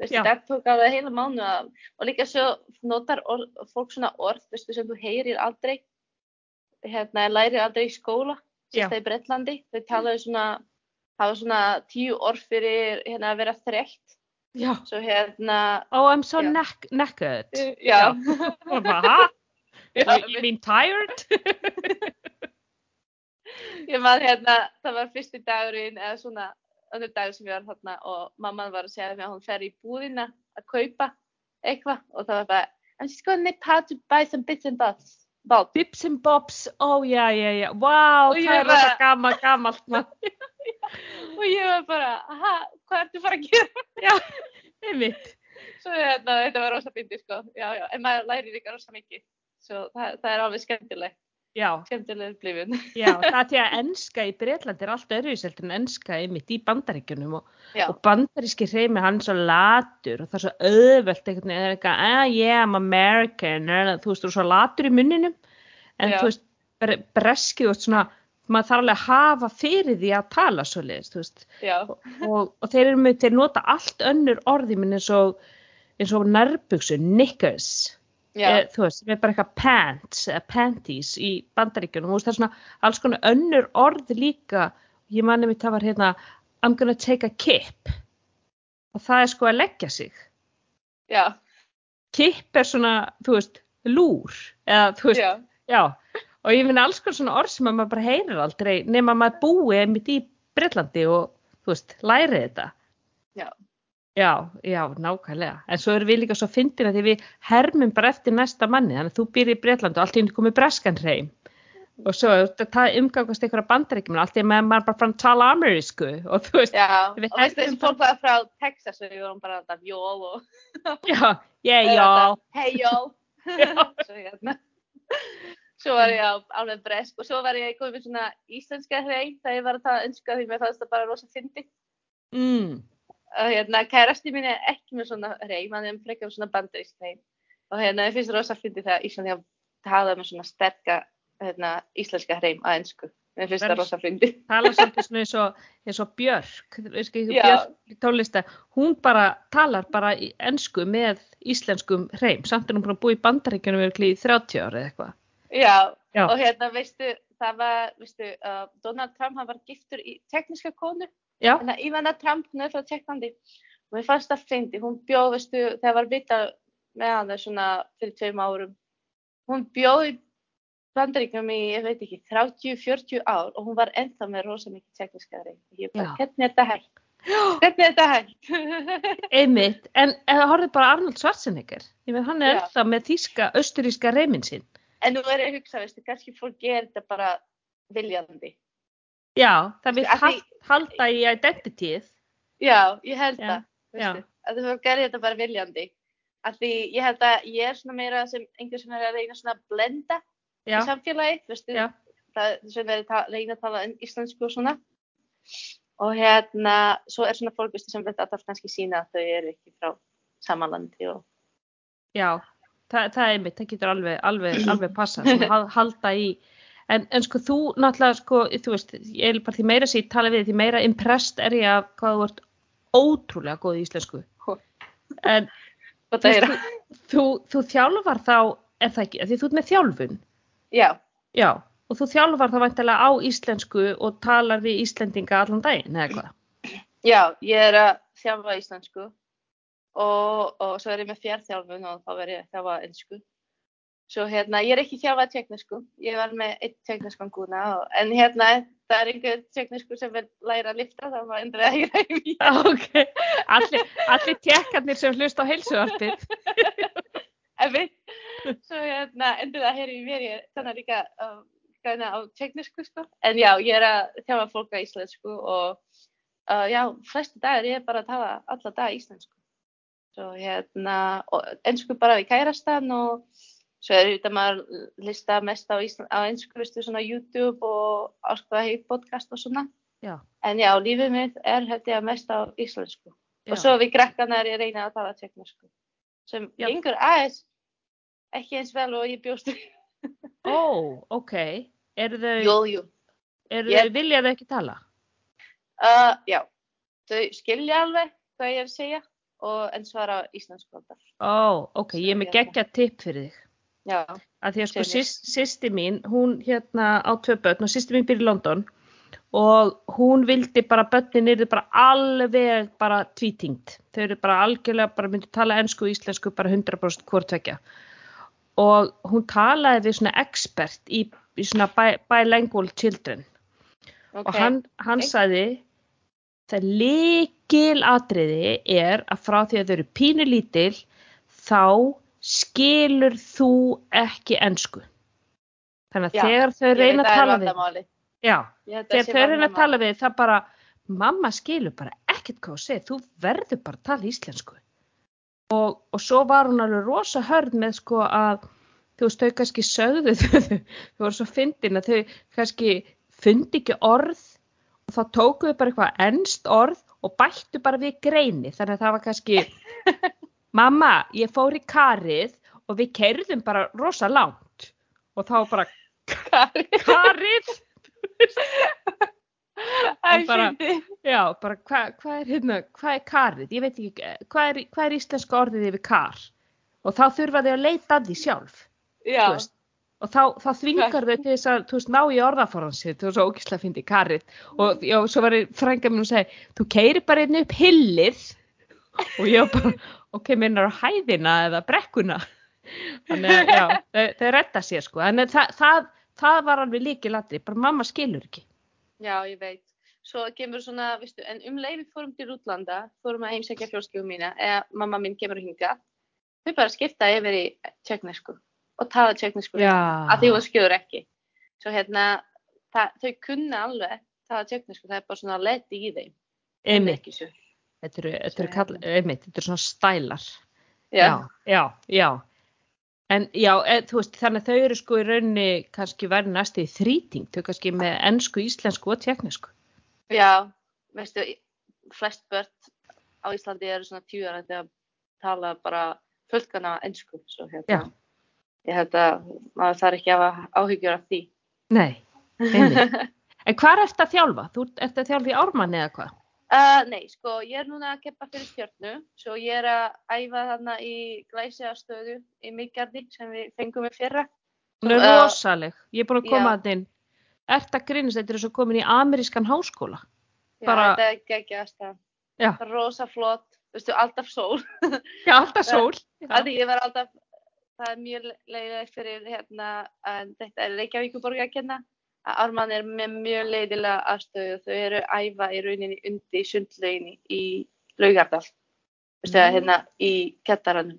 Veistu, Já. það tók alveg heila mánu að, og líka svo notar orð, fólk svona orð, veistu, sem þú heyrir aldrei, hérna, lærir aldrei í skóla, Já. sérst það í Bretlandi. Þau talaðu svona, hafa svona tíu orð fyrir hérna að vera þreytt. Já. Svo hérna, Oh, I'm so Já. knackered. já. Og Já, You mean tired? Ég man hérna, það var fyrsti dagurinn eða svona önnur dagur sem ég var þarna og mamman var að segja að hún fer í búðina að kaupa eitthvað og það var bara I'm just to nip out to buy some bits and bobs. Bob. Bips and bobs, ó já, já, já, wow, það er þetta gammal, gammalt maður. Og ég var bara, aha, hvað ertu fara að gera? Já, einmitt. Svo hérna, þetta var rosa fyndi sko. Já, já, en maður lærir líka rosa mikið. Svo það, það er alveg skemmtilegt, Já, skemmtileg upplifun. já, það því að enska í Breitlandi er allt öðruvíselt en enska einmitt í bandaríkjunum og, og bandaríski hreimi hann svo latur og það er svo auðvelt einhvern veginn, það er eitthvað, ah yeah, I'm American, er, þú veist, þú er svo latur í munninum, en Já. þú veist, bre- breskið og svona, maður þarf alveg að hafa fyrir því að tala svo leiðist, þú veist, já, og, og þeir eru með, þeir nota allt önnur orði minn eins og, eins og nærbuksu, knickers, e, þú veist, sem er bara eitthvað pants eða panties í bandaríkjunum, veist, það er svona alls konar önnur orð líka, ég manni mitt það var hérna, I'm gonna take a kip, og það er sko að leggja sig, já, kip er svona, þú veist, lúr, eða þú veist, já, já, og ég finna alls konar svona orð sem að maður bara heyrir aldrei, nema maður búi einmitt í Breitlandi og, þú veist, læri þetta. já, Já, já, nákvæmlega. En svo erum við líka svo fyndin að því við hermum bara eftir næsta manni. Þannig að þú býr í Breitland og allt í henni komið breskan hreim. Og svo þetta umgangast einhverja bandaríkjum og allt í með maður bara frá að tala amerísku og þú veist, já. Og þessi fólk var frá Texas og við vorum bara alltaf jól og já, ég, já, Hey jól. svo hérna. Svo var ég á alveg bresk og svo var ég komið með svona íslenska hrein þegar ég var að tala önska því mér fannst það bara rosa fyndi. mm, Og hérna, kærasti mín er ekki með svona hrein, hann er frekar svona bandarísk hrein. Og hérna, ég finnst rosa fyndi þegar Íslandi hafa talað með svona sterka hérna, íslenska hrein á ennsku. Mér finnst það rosa fyndi. tala svolítið svona eins og, eins og Björk. Björk tólista, hún bara talar bara í ensku með íslenskum hreim, samt er hún að búa í bandaríkjunum í 30 ára eða eitthvað. Já, Já. og hérna, veistu, það var, veistu, uh, Donald Trump, hann var giftur í tekniska konu. Já, Þannig að Ivana Trump, hún er frá Tjekklandi og mér fannst það fyndi, hún bjóð, veistu, þegar var vita með hana svona fyrir tveim árum, hún bjóð í bandaríkjum í, ég veit ekki, 30-40 ár og hún var ennþá með rosa mikið reynd. Ég bara, hvernig er þetta hægt? Hvernig er þetta hægt? einmitt, en eða horfið bara Arnold Schwarzenegger, ég veit hann er Já. ennþá með þýska, austuríska reyminn sinn. en nú er ég að hugsa, veistu, kannski fólk gerir þetta bara viljandi. Já, það vil hald, halda í identityð. Já, ég held Já, það, að þú gerir þetta bara viljandi. Af því ég held að ég er svona meira sem einhver sem er að reyna svona að blenda Já, í samfélagi, veistu, Já. það er að ta- reyna að tala um íslensku og svona. Og hérna, svo er svona fólk veistu, sem vil alltaf kannski sína að þau eru ekki frá samanlandi og já, það, það er einmitt, það getur alveg, alveg, alveg passað, svona hal- halda í. En, en sko þú náttúrulega, sko, þú veist, ég er bara því meira ég tala við, því meira impressed er ég af hvað þú ert ótrúlega góð í íslensku. En að heyra. þú, þú þjálfar þá, er það ekki, því þú ert með þjálfun. Já, Já, og þú þjálfar þá vantilega á íslensku og talar við Íslendinga allan daginn, eða hvað? já, ég er að þjálfa íslensku og, og svo er ég með fjárþjálfun og þá verð ég að þjálfa ennsku. Svo hérna, ég er ekki þjálfað teknisku, ég var með einn tekniskan gúna, og, en hérna, það er einhver teknisku sem vil læra að lifta, þá má endur að í mér. Ok, allir, allir tjekkarnir sem hlust á heilsuarpið. En við, svo hérna, endur að heyra í mér, ég þannig líka uh, gæna á teknisku, sko. En já, ég er að þjálfa fólk á íslensku og uh, já, flestu dagar ég er bara að tala alla daga íslensku. Svo hérna, og ennsku bara við kærastan og svo er þetta maður lista mest á, Ísland, á ennsku, veistu, svona YouTube og áskoða heitt podcast og svona. Já, En já, lífið mitt er held ég mest á íslensku. já. Og svo við krakkanar ég reyna að tala teknisku. Sem Já. gengur aðeins ekki eins vel og ég bjóst við. Ó, ok. Eru þau, Jú, jú. eru ég- þau, vilja þau ekki tala? Uh, já, þau skilja alveg hvað ég er að segja og en svara íslensku alltaf. Ó, ok, ég er með geggja tipp fyrir þig. Já, að því að sko sýsti mín, hún hérna á tvö börn og sýsti mín býr í London og hún vildi bara börnin eru bara alveg bara tvítingt. Þau eru bara algjörlega bara myndi tala ensku og íslensku bara 100% hvort tvekja. Og hún talaði við svona expert í, í svona bi, bilingual children ok. og hann, hann ok. sagði það líkil atriði er að frá því að þau eru pínu lítil þá skilur þú ekki ensku. Þannig að Já, þegar þau reyna að tala við, já, þegar þau reyna að tala við það bara, mamma skilur bara ekkert hvað þú segir, þú verður bara að tala íslensku. Og, og svo var hún alveg rosa hörð með sko að, þú veist, þau kannski sögðu þau, þau voru svo fyndin að þau kannski fundi ekki orð og þá tókuðu bara eitthvað ennst orð og bættu bara við greini, þannig að það var kannski, mamma, ég fór í karið og við keirðum bara rosa langt og þá bara karið Æ, bara-. Já, bara hvað hva er hérna, hvað er karið? Ég veit ekki, eh, hvað er, hvað er íslenska orðið yfir kar? Og þá þurfa þau að leita að því sjálf, veist. Og þá, þá þvingar þau til þess að, þú veist, ná í orðaforðansið, þú veist, ógislega fyndi karið. Og já, svo var frænga minn og segi, þú keirir bara einn upp hillið. Og ég bara, ok, minnar á hæðina eða brekkuna. Þannig að, já, þau, þau retta sér, sko. Að það, það, það var alveg líkilatri, bara mamma skilur ekki. já, ég veit. Svo kemur svona, veistu, en um leið við fórum til útlanda, fórum að heimsækja fjölskyldu mína, eða mamma mín kemur hinga, þau bara skipta yfir í tjekknesku og tala tjekknesku Já. að því hún skilur ekki. Svo hérna, það, þau kunna alveg tala tjekknesku, það er bara svona leti í þeim. Einmitt. Þetta eru, þetta eru, kall, einmitt, þetta eru svona stælar. Já, já, já. já. En já, e, þú veist, þannig að þau eru sko í rauninni kannski verið næstu í þrýting, þau kannski með ennsku, íslensku og tjeknisku. já, veistu, flest börn á Íslandi eru svona tjúðar að tala bara fullkana ennsku, svo hérna. Já. Ég held að maður þarf ekki að áhyggjur af því. Nei, einmitt. en hvað ert að þjálfa? Þú ert að þjálfa í ármanni eða hvað? Uh, nei, sko, ég er núna að keppa fyrir stjörnu, svo ég er að æfa þarna í glæsiðastöðu í Mikkjarni sem við fengum við fyrra. Hún er Uh, rosaleg, ég er búin að koma já. að þinn. Ert að grínast, þetta er svo komin í amerískan háskóla. Já, Bara- þetta er geggjast að Já, rosa flott, veistu, alltaf sól. já alltaf sól. Af því ég var alltaf, það er mjög leiðilegt fyrir hérna, en þetta er Reykjavíkuborg að kenna, Ármann er með mjög leiðilega aðstöðu og þau eru æfa í rauninni undir sundleginni í Laugardal, Mm. hérna í Kettaranum.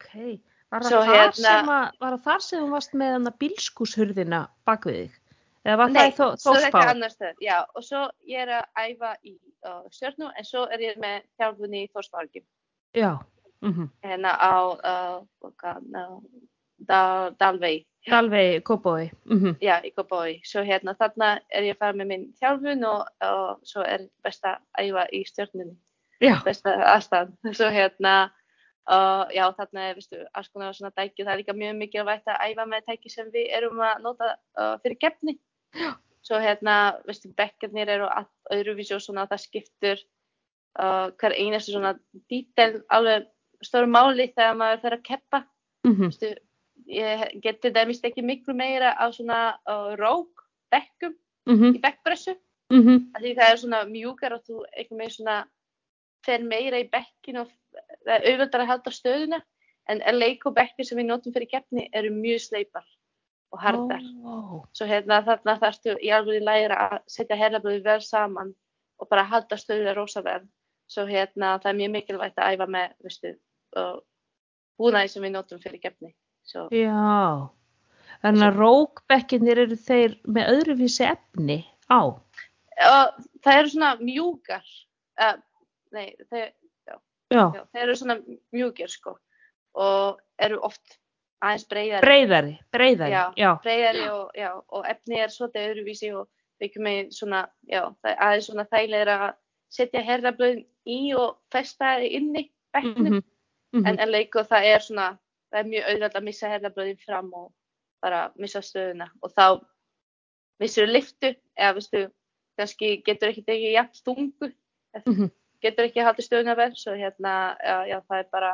Ok, var það, Svo þar hérna- sem að, var það þar sem þú varst með hana bílskúshurðina bak við þig? Eða var Nei, það í þó, svo þetta er annar stöð, já, og svo ég er að æfa í uh, stjörnu, en svo er ég með þjálfunni í Þórsvargjum, Já, mm hérna á uh, uh, Dal, Dalvei. Dalvei, Kópói. Mm já, í Kópavogi. Svo hérna þarna er ég að fara með minn þjálfun og, og svo er best að æfa í stjórnunni, Já, besta aðstæðan. Svo hérna, uh, já, þarna er, veistu, alls konar svona tæki. Það er líka mjög mikilvægt að æfa með tæki sem við erum að nota uh, fyrir gefni. Svo hérna, veistu, bekkarnir eru öðruvísi og svona það skiptur uh, hver einastu svona dítel alveg stóru máli þegar maður fer að keppa mm veistu, ég get til dæmis ekki miklu meira á svona uh, rók bekkum -hmm. í bekkpressu Mm -hmm. því það er svona mjúkar og þú einhvern veginn svona fer meira í bekkin og það er auðvöldar að halda stöðuna en leik og bekkir sem við notum fyrir keppni eru mjög sleipar og hardar Oh. svo hérna þarna þarftu í alveg læra að setja herrablöðu vel saman og bara halda stöðuna rosa vel svo hérna það er mjög mikilvægt að æfa með veistu, uh, búnaði sem við notum fyrir keppni svo Já, þannig að rókbekkinir eru þeir með öðruvísi efni á. og það eru svona mjúkar uh, nei, þeir, Já, já, þeir eru svona mjúkir sko og eru oft aðeins breyðari breyðari, breyðari. Já. Já, breyðari og, já, og efni er svolítið öðruvísi og við með svona, já, það er aðeins svona þægilega að setja herrablöðin í og festa það inni bekknum Mhm, mhm. en, en leiku það er svona það er mjög auðvitað að missa herrablöðin fram og bara missa stöðuna og þá missur liftu eða veistu, kannski getur ekki tekið jafn þungu, Mhm. getur ekki haldið stöðuna vel, svo hérna, já, já, það er bara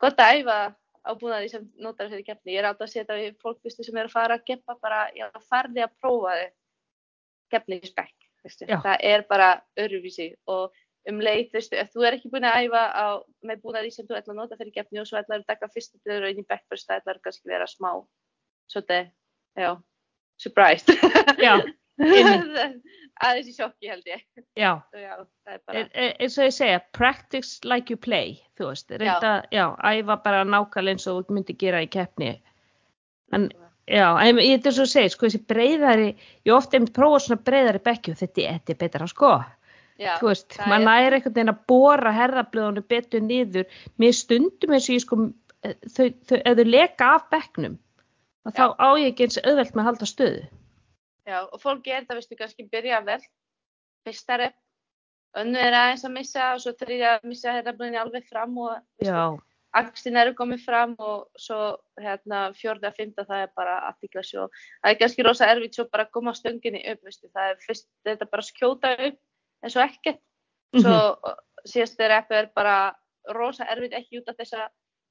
gott að æfa á búnaði sem notar fyrir keppni. Ég er alltaf að setja við fólk veistu, sem er að fara að keppa bara, já, farði að prófa þið veistu. Já. Það er bara öruvísi og um leið, veistu, ef þú er ekki búin að æfa á, með búnaði sem þú ætla að nota fyrir keppni og svo ætlar að taka fyrstu inn í backburst, það ætlar kannski vera smá, svolítið, já, surprised. Já, aðeins í sjokki held ég. já. Já, bara, E- e- eins og ég segja, practice like you play þú veist, reynda, já, æfa bara nákvæmlega eins og þú myndi gera í keppni en, já, en ég er svo að segja, sko, þessi breyðari ég ofta einmitt prófað svona breyðari bekki og þetta, þetta er betra, sko já, þú veist, maður er- næri einhvern veginn að bóra herðablöðunum betur niður. Mér stundum eins og ég sko eh, þau, þau, ef þau leka af bekknum og þá á ég ekki eins auðvelt með að halda stöðu. Já, og fólk gerir það, veistu, kannski byrja vel, fyrsta rep, önnu er aðeins að missa og svo þriðja að missa herraflunni alveg fram og veistu, axlinn eru komið fram og svo hérna fjórða, fymta það er bara aftikla svo. Það er kannski rosa erfitt svo bara að koma stönginni upp, veistu, það er fyrst, en svo ekkert. Svo Mhm. síðasta rep er bara rosa erfitt ekki út af þess að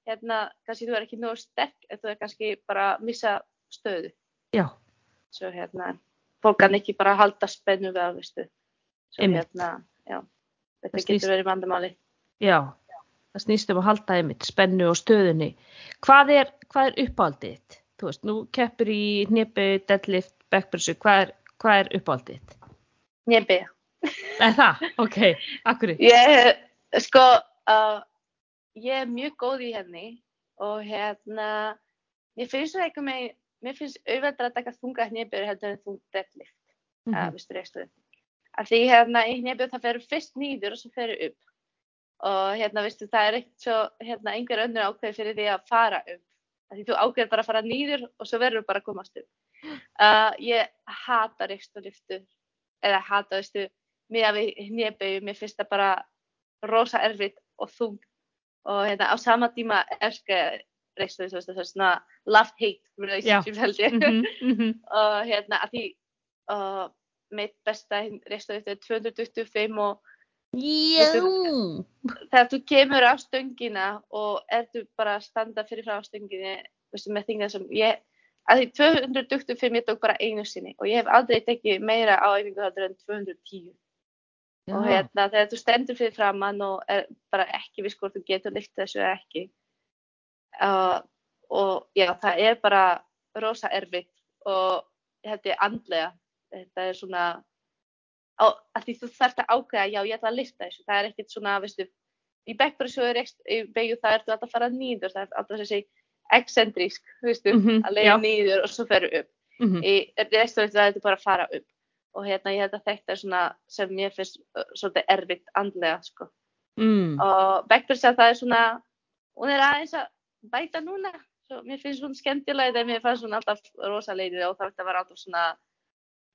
hérna, kannski þú er ekki nógu sterk en þú er kannski bara missa stöðu já, svo hérna, fólk kann ekki bara halda spennu við að, veistu, svo Einmitt. hérna, já, þetta snýst- getur verið vandamáli. já það snýst um að halda einmitt spennu og stöðunni hvað er, hvað er uppáldið þitt? þú veist, nú keppur í hnepu, deadlift, backpressu hvað er, er uppáldið þitt? Það? Ok, akkur ég, sko, uh, ég er mjög góð í henni og hérna, ég finnst það eitthvað með, mér finnst auðveldra að taka þunga hnebjur heldur en þunga deadlift, mm. -hmm. veistu, reistuð. Af því hérna í hnebjur það ferur fyrst nýður og svo ferur upp. Og hérna, veistu, það er eitt svo, hérna, einhver önnur ákveð fyrir því að fara upp. Af því þú ákveður bara að fara nýður og svo verður bara að komast upp. Uh, ég hata reisturliftu, eða hata, veistu, að við hnebjum, mér finnst það bara rosa erfitt og þung. Og hérna, á sama tíma elska reisturliftu, það er svona love-hate relationship held ég Mhm, mhm. og hérna að því uh, mitt besta reisturliftu er 225 og Já, þegar þú kemur á stöngina og ertu bara að standa fyrir frá stönginu veistu, með þingina sem ég að því 225 ég tók bara einu sinni og ég hef aldrei tekið meira á æfingu heldur en 210 og hérna þegar þú stendur fyrir framann og er bara ekki viss hvort þú getur lyft þessu eða ekki uh, og já það er bara rosa erfitt og þetta er andlega. Þetta er svona á, að því þú þarft að ákveða já ég ætla að lyfta þessu. Það er ekkert svona veistu í backpressu er í beigju það ertu alltaf að fara nýður það er alltaf þessi excentrísk veistu Mhm, að leiða já. nýður og svo feru upp. Mhm. í resturinn það ertu bara að fara upp og hérna ég held að þetta er svona sem mér finnst svolítið erfitt andlega sko. Mm. og backpressa það er svona hún er aðeins að bæta núna svo mér finnst hún skemmtilega þegar mér fannst hún alltaf rosalegið og það var alltaf svona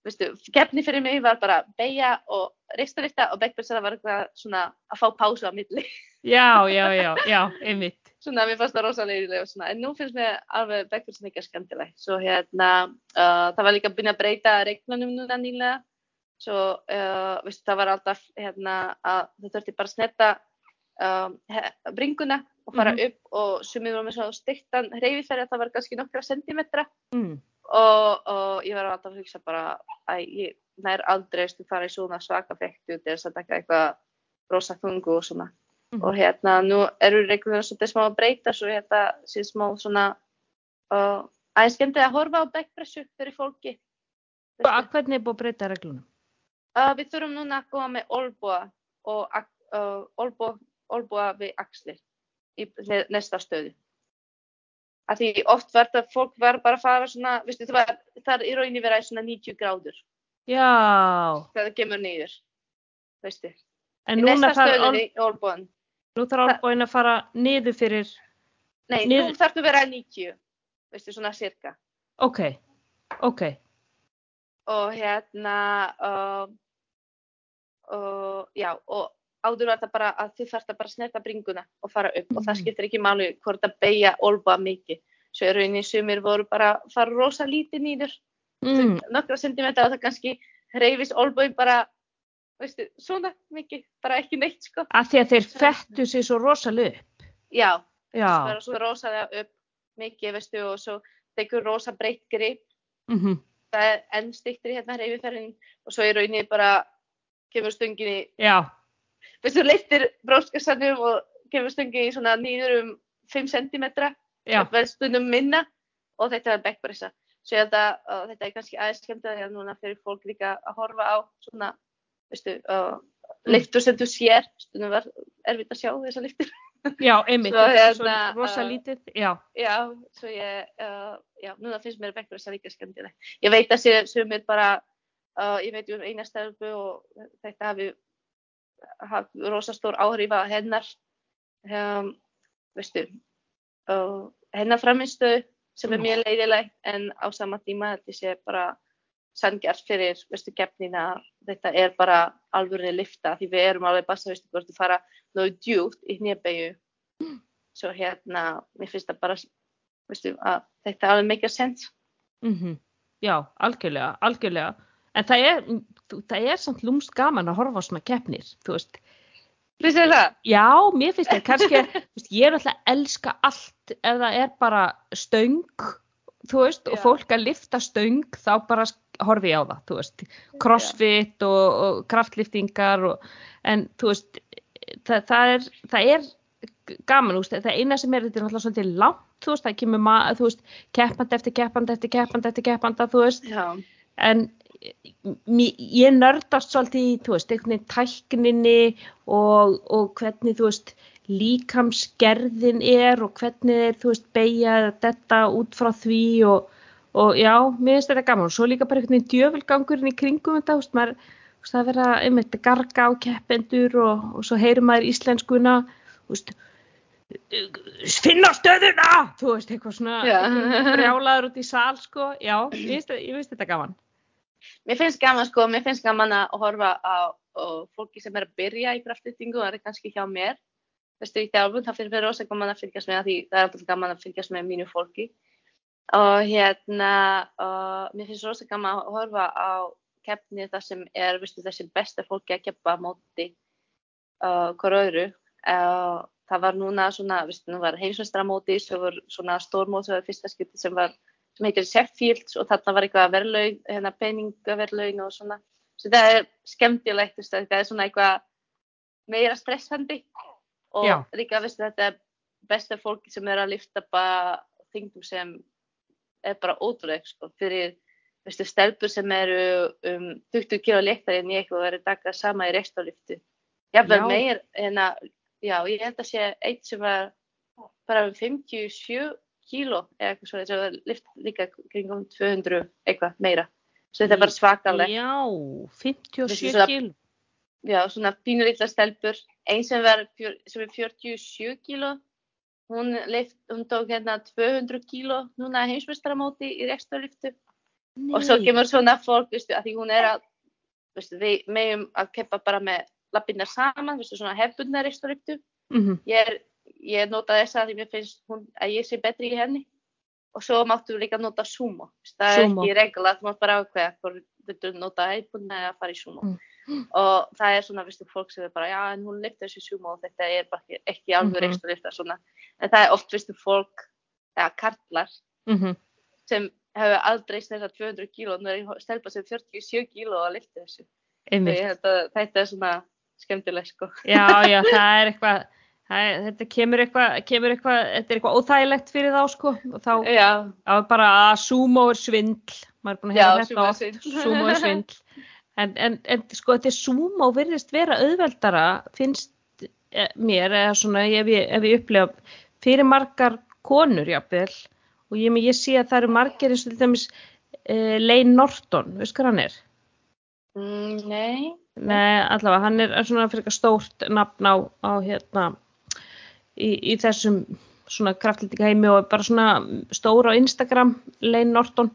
veistu, keppni fyrir mig var bara beigja og reisturlifta og backpressa það var svona að fá pásu á milli Já, já, já, já, einmitt. Svona mér fannst það rosalegið en nú finnst mér alveg backpressa ekki skemmtileg. Svo hérna uh, það var líka að byrja að breyta reglunum núna nýlega. Svo uh, veistu, það var alltaf hérna að þú þurfti bara að snetta he- bringuna og fara Mhm. upp og sumið voru með svona stiktan hreyfiferði það var kannski nokkra sentimetra. Mm. og, og ég var alltaf að hugsa bara að ég nær aldrei fara í svona svaka fektu til þess að taka eitthvað rosa þungu og svona Mhm. og hérna nú eru regluna svolítið smá að breyta svo hérna sé smá svona uh, aðeins skemmtið að horfa á backpressu fyrir fólki að hvernig er búið að breyta reglunum? Uh, við þurfum núna að koma með olbúa og uh, olbúa, olbúa við axlir í næsta stöðu. Af því oft var þetta, fólk var bara að fara svona, veistu, það, var, það er í rauninni verið svona 90 gráður Já, það kemur niður, veistu. en í núna ol, í olbúan. Nú þarf olbóin að fara niður fyrir, Nei, Niður- nú þarf það að vera 90, veistu, svona cirka. ok, ok, Og hérna, uh, uh, já, og áður var það bara að þið þarfst að bara snerta bringuna og fara upp og það Mhm. skiptir ekki máli hvort að beigja olba mikið. svo er rauninni sumir voru bara að fara rosa lítið nýður mm, nokkra sentimetra og það kannski reyfis olbúin bara veistu, svona mikið, bara ekki neitt sko. Að því að þeir fettu sig svo rosalega upp. já, Já, bara svo rosalega upp mikið, veistu, og svo tekur rosa breytt grip. Mhm, það er enn stiktri hérna reyfiferðin og svo í rauninni bara kemur já, veistu, leittir bróskassanum og kemur stöngin í svona nýður um 5 cm, stundum minna og þetta er backbrisa. Svo ég held að þetta er kannski aðeins skemmt að núna fyrir fólk líka að horfa á svona, veistu, uh, liftur sem þú sér, stundum var erfitt að sjá þessar liftur. já, einmitt, þetta er svo hérna, rosa lítið, já, Já, svo ég, uh, já, núna finnst mér backbrisa líka skemmtileg. Ég veit að sé sumir bara, uh, ég veit um eina stelpu og þetta hafi haft rosa stór áhrif að hennar, um, veistu, uh, hennar framinstöðu sem er Mm. mjög leiðileg en á sama tíma þetta sé bara sangjart fyrir, veistu, keppnina, þetta er bara alvörni lifta því við erum alveg basta, veistu, hvort þú fara náðu djúpt í hnébegju. Svo hérna, mér finnst það bara, veistu, að þetta er alveg make a sense. mhm, já, algjörlega, algjörlega, en það er, þú- það er samt lúmst gaman að horfa á svona keppnir, þú veist, Finnst þér það? Já, mér finnst það kannski, þú veist, ég er alltaf að elska allt ef það er bara stöng, þú veist, og Já. fólk að lifta stöng, þá bara horfi ég á það, þú veist, crossfit og, og kraftliftingar og, en þú veist, það, það, er, það er gaman, veist, það eina sem er, þetta er alltaf svolítið langt, þú veist, það kemur maður, þú veist, keppandi eftir keppandi eftir keppandi eftir keppanda, þú veist, Já. en ég nördast svolítið í, þú veist, einhvern veginn tækninni og, og hvernig, þú veist, líkamsgerðin er og hvernig er, þú veist, beigja þetta út frá því og, og já, mér finnst þetta gaman og svo líka bara einhvern veginn djöfulgangurinn í kringum þetta, þú veist, maður, þú veist, það er að, einmitt, garga á keppendur og, og svo heyrir maður íslenskuna, þú veist, finna stöðuna, þú veist, eitthvað svona, Já. brjálaður út í sal, sko, já, ég finnst, ég finnst þetta gaman. Mér finnst gaman sko, mér finnst gaman að horfa á, á fólki sem er að byrja í kraftlyftingu og það er kannski hjá mér. Veistu, í þjálfun, það finnst mér rosa gaman að fylgjast með því það er alltaf gaman að fylgjast með mínu fólki. Og hérna, og mér finnst rosa gaman að horfa á keppni það sem er, veistu, þessi besta fólki að keppa móti uh, hver öðru. Uh, það var núna svona, heimsvestramóti, svo var svona stórmót sem var fyrsta skipti sem var sem heitir Sheffield og þarna var eitthvað verðlaun, hérna peningaverðlaun og svona. Svo það er skemmtilegt, þetta er svona eitthvað meira stressandi og Já. líka, veistu, þetta er besta fólki sem er að lifta bara þingum sem er bara ótrúleg, sko, fyrir, veistu, stelpur sem eru um 20 kilo léttar en ég og verið taka sama í restaliftu. Jafnvel Já. meir, hérna, já, ég held að sé eitt sem var bara um 57 kíló eða eitthvað svona, sem var lift líka kringum 200 eitthvað meira. Svo þetta er bara svakalegt. Já, 57 Veistu, svona- kíl. Já, svona pínu litla stelpur. Einn sem, sem er 47 kíló, hún, lift, hún tók hérna 200 kíló núna heimsmeistaramóti í reksturliftu. Og svo kemur svona fólk, veistu, að því hún er að, veistu, við meðum að keppa bara með lappirnar saman, veistu, svona hefbundna reksturliftu. Mhm. Ég, er, ég nota þessa því mér finnst hún, að ég sé betri í henni. Og svo máttu líka nota sumo. Það er ekki regla, þú mátt bara ákveða hvort þú nota hefbundna eða fara í sumo. Mm. Og það er svona, fólk sem er bara, já, en hún lifta þessu sumo og þetta er bara ekki, alveg Mhm. rekstur lifta svona. En það er oft, veistu, fólk, eða karlar, Mhm. sem hefur aldrei snert 200 kíló, nú er ég stelpa sem 47 kíló að lifta þessu. Ég að þetta er svona skemmtilegt, sko. Já, já, það er eitthvað, það er, þetta kemur eitthvað, kemur eitthvað, þetta er eitthvað óþægilegt fyrir þá, sko, og þá er bara að sumo er svindl, maður er búin að sumo þetta er oft, sumo er svindl, en, en, en sko þetta sumo virðist vera auðveldara, finnst eh, mér, eða svona, ef ég, ef ég upplega, fyrir margar konur, jafnvel, og ég, ég sé að það eru margir eins og til dæmis uh, Lane Norton, veist hvað hann er? mm, nei, Nei, allavega, hann er svona fyrir eitthvað stórt nafn á, á hérna í, í þessum svona kraftlítika heimi og bara svona stór á Instagram, Lane Norton.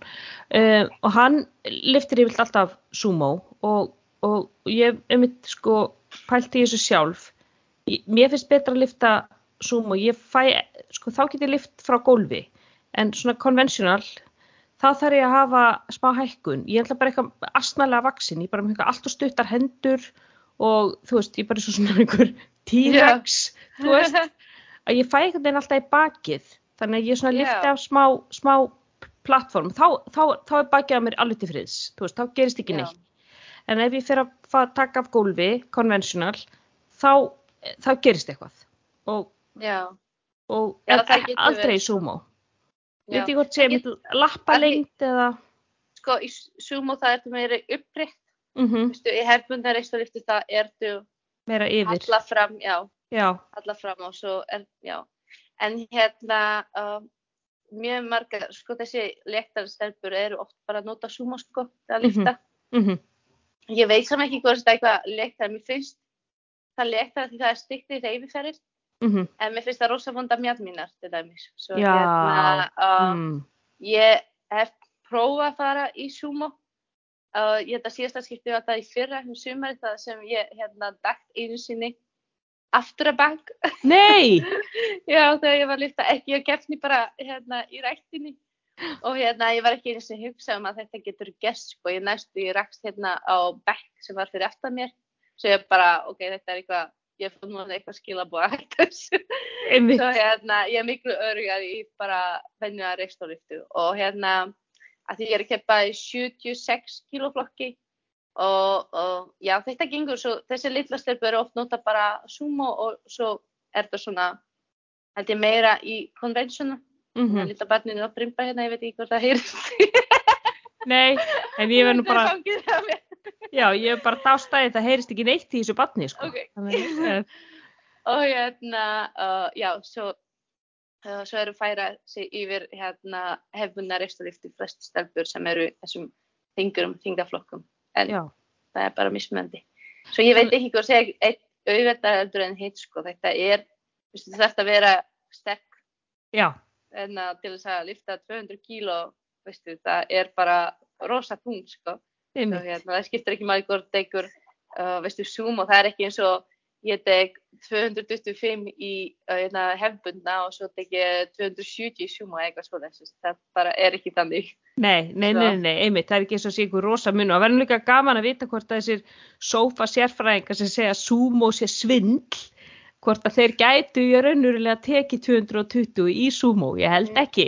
Uh, og hann liftir yfirlt alltaf sumo og, og ég hef mitt sko pælt í þessu sjálf. Mér finnst betra að lifta sumo, ég fæ sko þá get ég lift frá gólfi. En svona konvensjonal þá þarf ég að hafa smá hækkun. Ég ætla bara eitthvað asnalega vaksin ég bara eitthvað allt og stuttar hendur og þú veist, ég bara er svo svona einhver T-Rex, þú veist. Að ég fæ einhvern veginn alltaf í bakið. Þannig að ég svona lifti af smá, smá plattform, þá, þá, þá er bakið á mér alveg til friðs, þú veist, þá gerist ekki Já. neitt. En ef ég fer að taka af gólfi, konvensjonal þá, þá gerist eitthvað. Og, Já, og Já, en það getur aldrei í sumo. Já. veit ég hvort Ég- mitt lappa lengt eða? Sko, í sumo það ertu meira upprétt, mm veistu, í hefbundar reistarlifti það ertu meira yfir. alla fram, já, já, alla fram og svo er, já. En hérna, uh, mjög margar, sko þessi lektarstelpur eru oft bara að nota sumo sko, til að Mhm. lifta. mm Ég veit saman ekki hvort þetta er eitthvað lektar, mér finnst það lektar því það er styktri reyfiferðir, mm en mér finnst það rosa vonda mjadmínar til dæmis. Svo Já, hérna, uh, mm. Ég hef prófað að fara í sumo. Uh, ég held að síðasta skipti var það í fyrra um sumari það sem ég hérna dagt einu sinni aftur að bak. nei Já, þegar ég var að lyfta ekki að gefni bara hérna í ræktinni. Og hérna ég var ekki einu sinni að hugsa um að þetta getur gest sko. Ég næstu, ég rakst hérna á bekk sem var fyrir aftan mér. Svo ég bara, ok, þetta er eitthvað, ég fann núna eitthvað skilabóð að hætta þessu. einmitt Svo hérna, ég er miklu örugar í bara venjuða reistorliftu og hérna, að því ég er að keppa í 76 kiloflokki og, og já, þetta gengur svo, þessi litla stelpur eru oft nota bara sumo og svo er það svona, held ég meira í konvensjona, mm. mm lilla barninu að brimba hérna, ég veit ekki hvort það heyrst. nei, en ég verð nú bara. Já, ég er bara dástæði það heyrist ekki neitt í þessu batni sko. Ok. Þannig, eh, og hérna, uh, já, svo, uh, svo eru færa sig yfir hérna hefbundna reisturlifti flest stelpur sem eru þessum þingurum, þingaflokkum. En já, það er bara mismöndi. Svo ég veit ekki hvað segja eitt auðvitað heldur en hitt, sko. Þetta er, þú þarfst að vera sterk já, en að til þess að lifta 200 kíló, veistu, það er bara rosa þung, sko. Og hérna, það skiptir ekki máli hvort tekur, uh, veistu, Zoom og það er ekki eins og ég tek 225 í uh, hérna, hefbundna og svo tek ég 270 í Zoom og eitthvað svo þess. Það bara er ekki þannig. Nei, nei, Svo. nei, nei, einmitt, það er ekki eins og sé ykkur rosa mun og það verður líka gaman að vita hvort að þessir sófa sérfræðingar sem segja sumo sé svindl, hvort að þeir gætu í raunurilega tekið 220 í sumo, ég held ekki.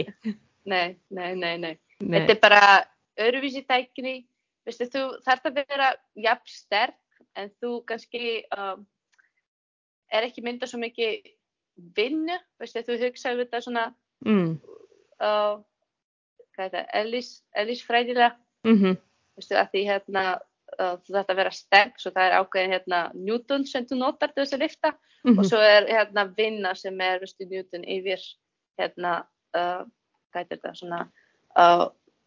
Nei, nei, nei, nei. Nei, Þetta er bara öðruvísi tækni. Veistu, þú þarf að vera jafn sterk en þú kannski um, er ekki mynda svo mikið vinnu. Veistu, þú hugsaðu þetta svona, mm, uh, hvað er ellis, ellisfræðilega. mm Veistu, að því hérna, uh, þú þarf að vera sterk, svo það er ákveðin hérna Newton sem þú notar til þess að lifta mhm, og svo er hérna vinna sem er, veistu, Newton yfir hérna, uh, hvað er þetta, svona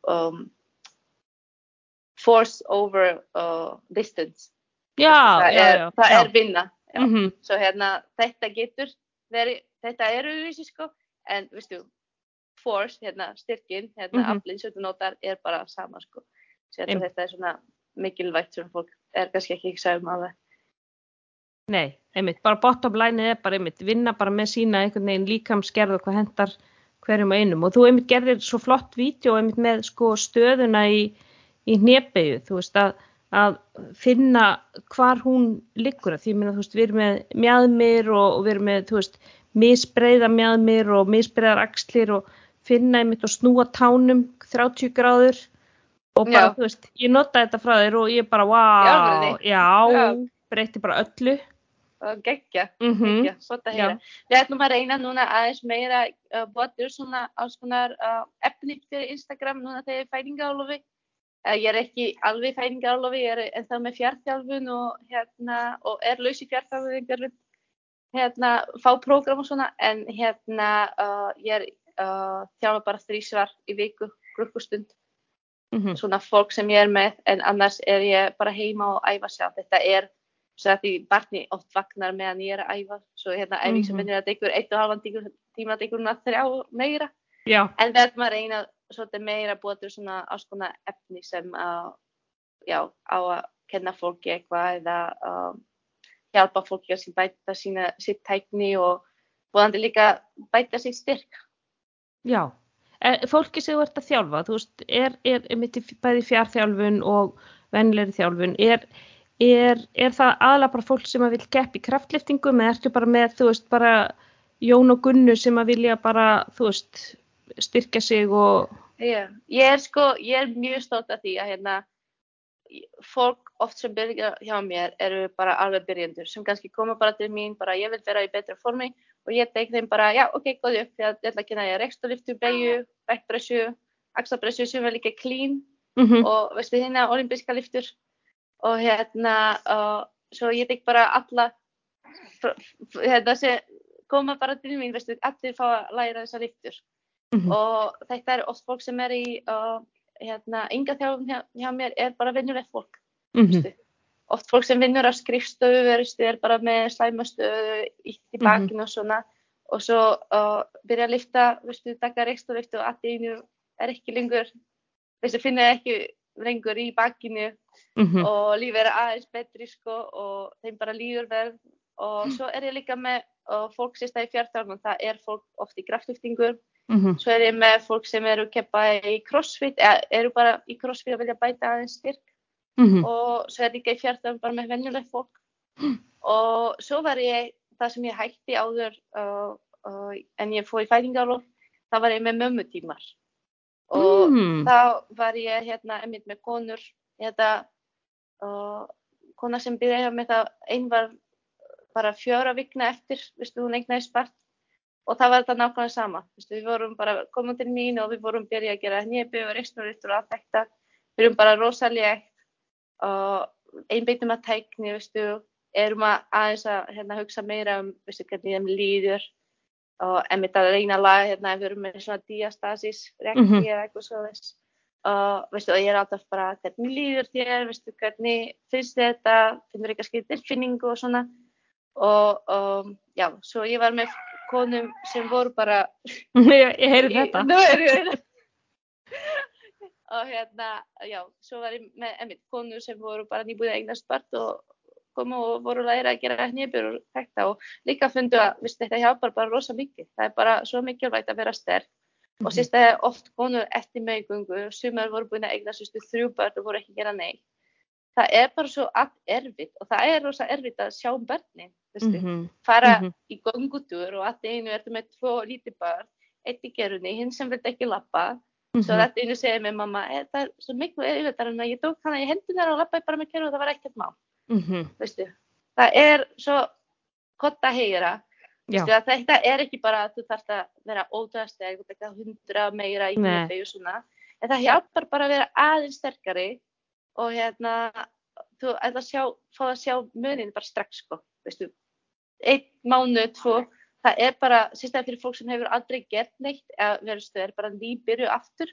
um, force over uh, distance. Já, það já, er, já. það er vinna. Já. mhm, Svo hérna, þetta getur verið, þetta er auðvitað sko, en veistu, force, hérna, styrkin, hérna, Mhm. aflinn sem þú notar er bara sama sko. Hérna, þetta er svona mikilvægt sem fólk er kannski ekki ekki sagði um alveg. Nei, einmitt, bara bottom line er bara einmitt, vinna bara með sína einhvern veginn líkamsgerð og hvað hendar hverjum og einum og þú einmitt gerðir svo flott vídeo einmitt með sko stöðuna í, í hnebegu, þú veist að, að finna hvar hún liggur að því meina þú veist við erum með mjaðmir og, og við erum með þú veist misbreiða mjaðmir og misbreiðar axlir og finna einmitt og snúa tánum 30 gráður og bara Já. þú veist ég nota þetta frá þér og ég bara wow, já, Já. breytti bara öllu Og geggja, mm geggja, gott að heyra. Við ætlum að reyna núna aðeins meira uh, botur svona alls konar uh, efni fyrir Instagram núna þegar ég er færingaálofi. Ég er ekki alveg færingaálofi, ég er ennþá með fjartjálfun og, hérna, og er laus í fjartjálfun hérna, fá prógram og svona en hérna uh, ég er uh, þjálfa bara þrísvar í viku, klukkustund. -hmm. svona fólk sem ég er með en annars er ég bara heima og æfa sjálf. Þetta er svo að því barni oft vagnar meðan ég er að æfa svo hérna æfing sem minnir að ykkur eitt og halvan tíma, tíma að ykkur núna þrjá meira. Já, en ætlum að reyna svolítið meira búa til svona alls konar efni sem uh, já, á að kenna fólki eitthvað eða uh, hjálpa fólki að bæta sína, sitt tækni og búðandi líka bæta sitt styrk já. er, fólki sem þú ert að þjálfa, þú veist, er, er, er mitt í bæði fjárþjálfun og vennilegri þjálfun, er, er, það aðalega bara fólk sem að vil kepp í kraftliftingum eða ertu bara með, þú veist, bara Jón og Gunnu sem að vilja bara, þú veist, styrkja sig og... Já, ég er sko, ég er mjög stótt af því að hérna, fólk oft sem byrja hjá mér eru bara alveg byrjendur sem kannski koma bara til mín, bara ég vil vera í betra formi. Og ég teg þeim bara, já, ok, góði upp, því að ég ætla að kynna ég reksturliftu, beigju, backpressu, axapressu sem er líka clean Mm -hmm. og veistu hérna olimpíska liftur og hérna og svo ég tek bara alla hérna sem koma bara til mín, veistu, allir fá að læra þessa liftur Mm -hmm. og þetta er oft fólk sem er í uh, hérna, ynga þjálfum hjá, hjá mér er bara vinnulegt fólk Mm -hmm. oft fólk sem vinnur á skrifstöðu er bara með slæmastöðu í, í Mhm. bakinu og svona og svo uh, byrja að lifta, veistu, taka reksturliftu og allt í einu er ekki lengur veistu, finna ekki lengur í bakinu Mhm. og lífið er aðeins betri sko og þeim bara líður verð og svo er ég líka með og fólk sérst að í fjartálfum, það er fólk oft í kraftliftingur, Mhm. svo er ég með fólk sem eru keppa í crossfit eða eru bara í crossfit að vilja bæta aðeins styrk Mhm. og svo er ég líka í fjartálfum bara með venjulegt fólk og svo var ég, það sem ég hætti áður uh, uh, en ég fór í fæðingaróf, það var ég með mömmutímar og Mm. þá var ég hérna einmitt með konur hérna og kona sem byrjaði mig það einn var bara fjóra vikna eftir viðstu, hún eignaðist barn og það var þetta nákvæmlega sama. Viðstu, við vorum bara komið til mín og við vorum byrjað að gera hnefi og reksturrittur og allt þetta. Við erum bara rosalegt og einbeitum að tækni viðstu, erum að aðeins að hérna, hugsa meira um viðstu, hvernig þeim líður og einmitt að reyna að laga hérna, við erum með svona diastasis rekti Mhm. eða eitthvað svo þess og veistu, ég er alltaf bara hvernig líður þér, veistu, hvernig finnst þetta, finnur eitthvað skil tilfinningu og svona? Og, og já, svo ég var með konum sem voru bara ég, ég heyri þetta. Er og hérna, já, svo var ég með einmitt konur sem voru bara nýbúið að eignast barn og komu og voru læra að gera hnýpur og þetta og líka fundu að, veistu, þetta hjálpar bara rosa mikið, það er bara svo mikilvægt að vera sterk og Mhm. sérst að oft konur eftir meðgöngu, sumar voru búin að eigna sérstu þrjú börn og voru ekki að gera neitt. Það er bara svo erfitt og það er rosa erfitt að sjá um börnin, veistu, Mhm. fara Mhm. í göngutúr og allt einu ertu með tvo lítið börn, eitt í gerunni, hinn sem vil ekki lappa, svo Mhm. allt einu segir mér mamma, "Eh, það er svo miklu erfitt en ég tók hana í hendunar og lappaði bara með gerur og það var ekkert mál, Mhm. Það er svo gott að heyra að þetta er ekki bara að þú þarfst að vera og taka hundra meira í svona. En það hjálpar bara að vera aðeins sterkari og hérna, þú ætla að sjá, fá að sjá munin bara strax, sko. Veistu, einn mánu, tvo, það er bara, sérstaklega fyrir fólk sem hefur aldrei gert neitt, eða verðstu, er bara nýbyrju aftur.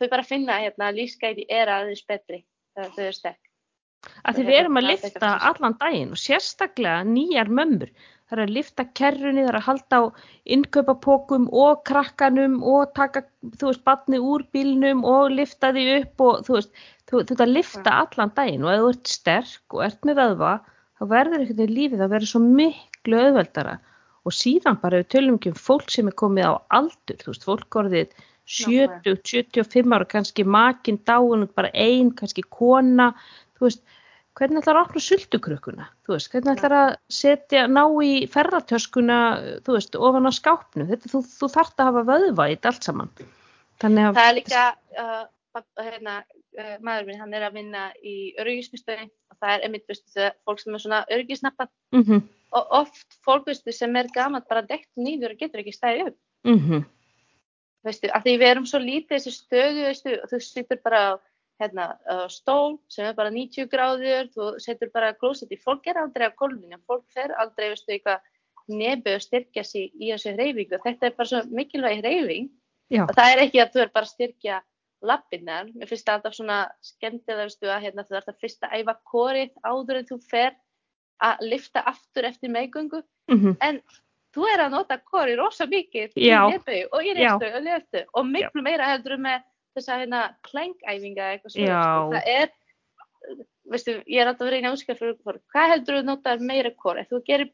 Þau bara finna hérna lífsgæði er aðeins betri þegar þau eru sterk. að því við erum að lifta allan daginn og sérstaklega nýjar mömmur það er að lifta kerrunni, það er að halda á innkaupapokum og krakkanum og taka, þú veist, batni úr bílnum og lifta því upp og þú veist, þú, ert að lifta allan daginn og ef þú ert sterk og ert með öðva þá verður einhvern veginn lífið að vera svo miklu öðveldara og síðan bara við tölum ekki um fólk sem er komið á aldur, þú veist, fólk orðið 70, 75 ára, kannski makinn dáin, bara ein, kannski kona, þú veist, hvernig ætlar að opna sultukrökkuna, þú veist, hvernig ætlar að setja, ná í ferratöskuna, þú veist, ofan á skápnu, þetta, þú, þú þarft að hafa þetta allt saman. Það er líka, uh, hérna, uh, maður minn, hann er að vinna í öryggismistöði og það er einmitt, veistu, fólk sem er svona öryggisnappa mhm, og oft fólk, veistu, sem er gaman bara dekt nýður og getur ekki stæði upp, mhm, veistu, að því við erum svo lítið þessi stöðu, veistu, og þú situr bara á, hérna, uh, stól sem er bara 90 gráður, þú setur bara klósetti, fólk er aldrei á gólfinu, fólk fer aldrei, veistu, eitthvað nefi og styrkja sig í þessu hreyfingu, þetta er bara svo mikilvæg hreyfing. Já, og það er ekki að þú er bara að styrkja lappinnar, mér finnst það alltaf svona skemmtilega, veistu, að hérna, þú ert að fyrst að æfa korið áður en þú fer að lifta aftur eftir meðgöngu, mhm, en þú er að nota korið rosa mikið í Já. nefnau og í Já. restu og og miklu meira heldur með þess að hérna klængæfinga eitthvað svo, Já. það er veistu, ég er alltaf að reyna að útskjáða fyrir fólk, hvað heldur þú notar meira kor ef þú gerir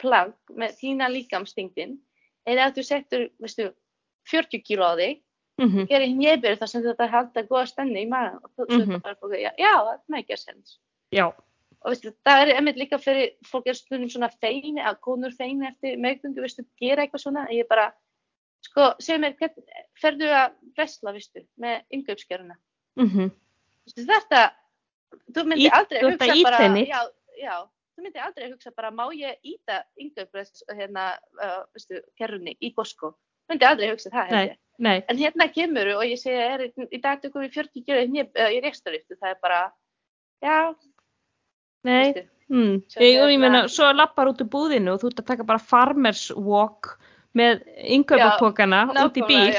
plagg með þína líkamstingin eða að þú settur, veistu, 40 kíló á þig mhm, gera hnébyrð þar sem þetta halda góða stenni í maður og þú mm bara fólk, já, já, það make a sense. Já, og veistu, það er einmitt líka fyrir fólk er stundum svona feini, að konur feini eftir meðgöngu, veistu, gera eitthvað svona ég bara, sko, segir mér ferðu að vesla, veistu með yngöpskeruna, mhm, veistu, þetta þú myndi Ít- aldrei hugsa bara já, já, þú myndi aldrei hugsa bara má ég íta yngöpres hérna, uh, veistu, kerrunni í Gosko þú myndi aldrei hugsa það, held nei, En hérna kemur og ég segja, er, í dag tökum við 40 kilo í rekstariftu, það er bara, já, nei, mm. Ég, ég meina, svo lappar út úr búðinu og þú ert að taka bara farmers walk með yngöpapokana út í bíl,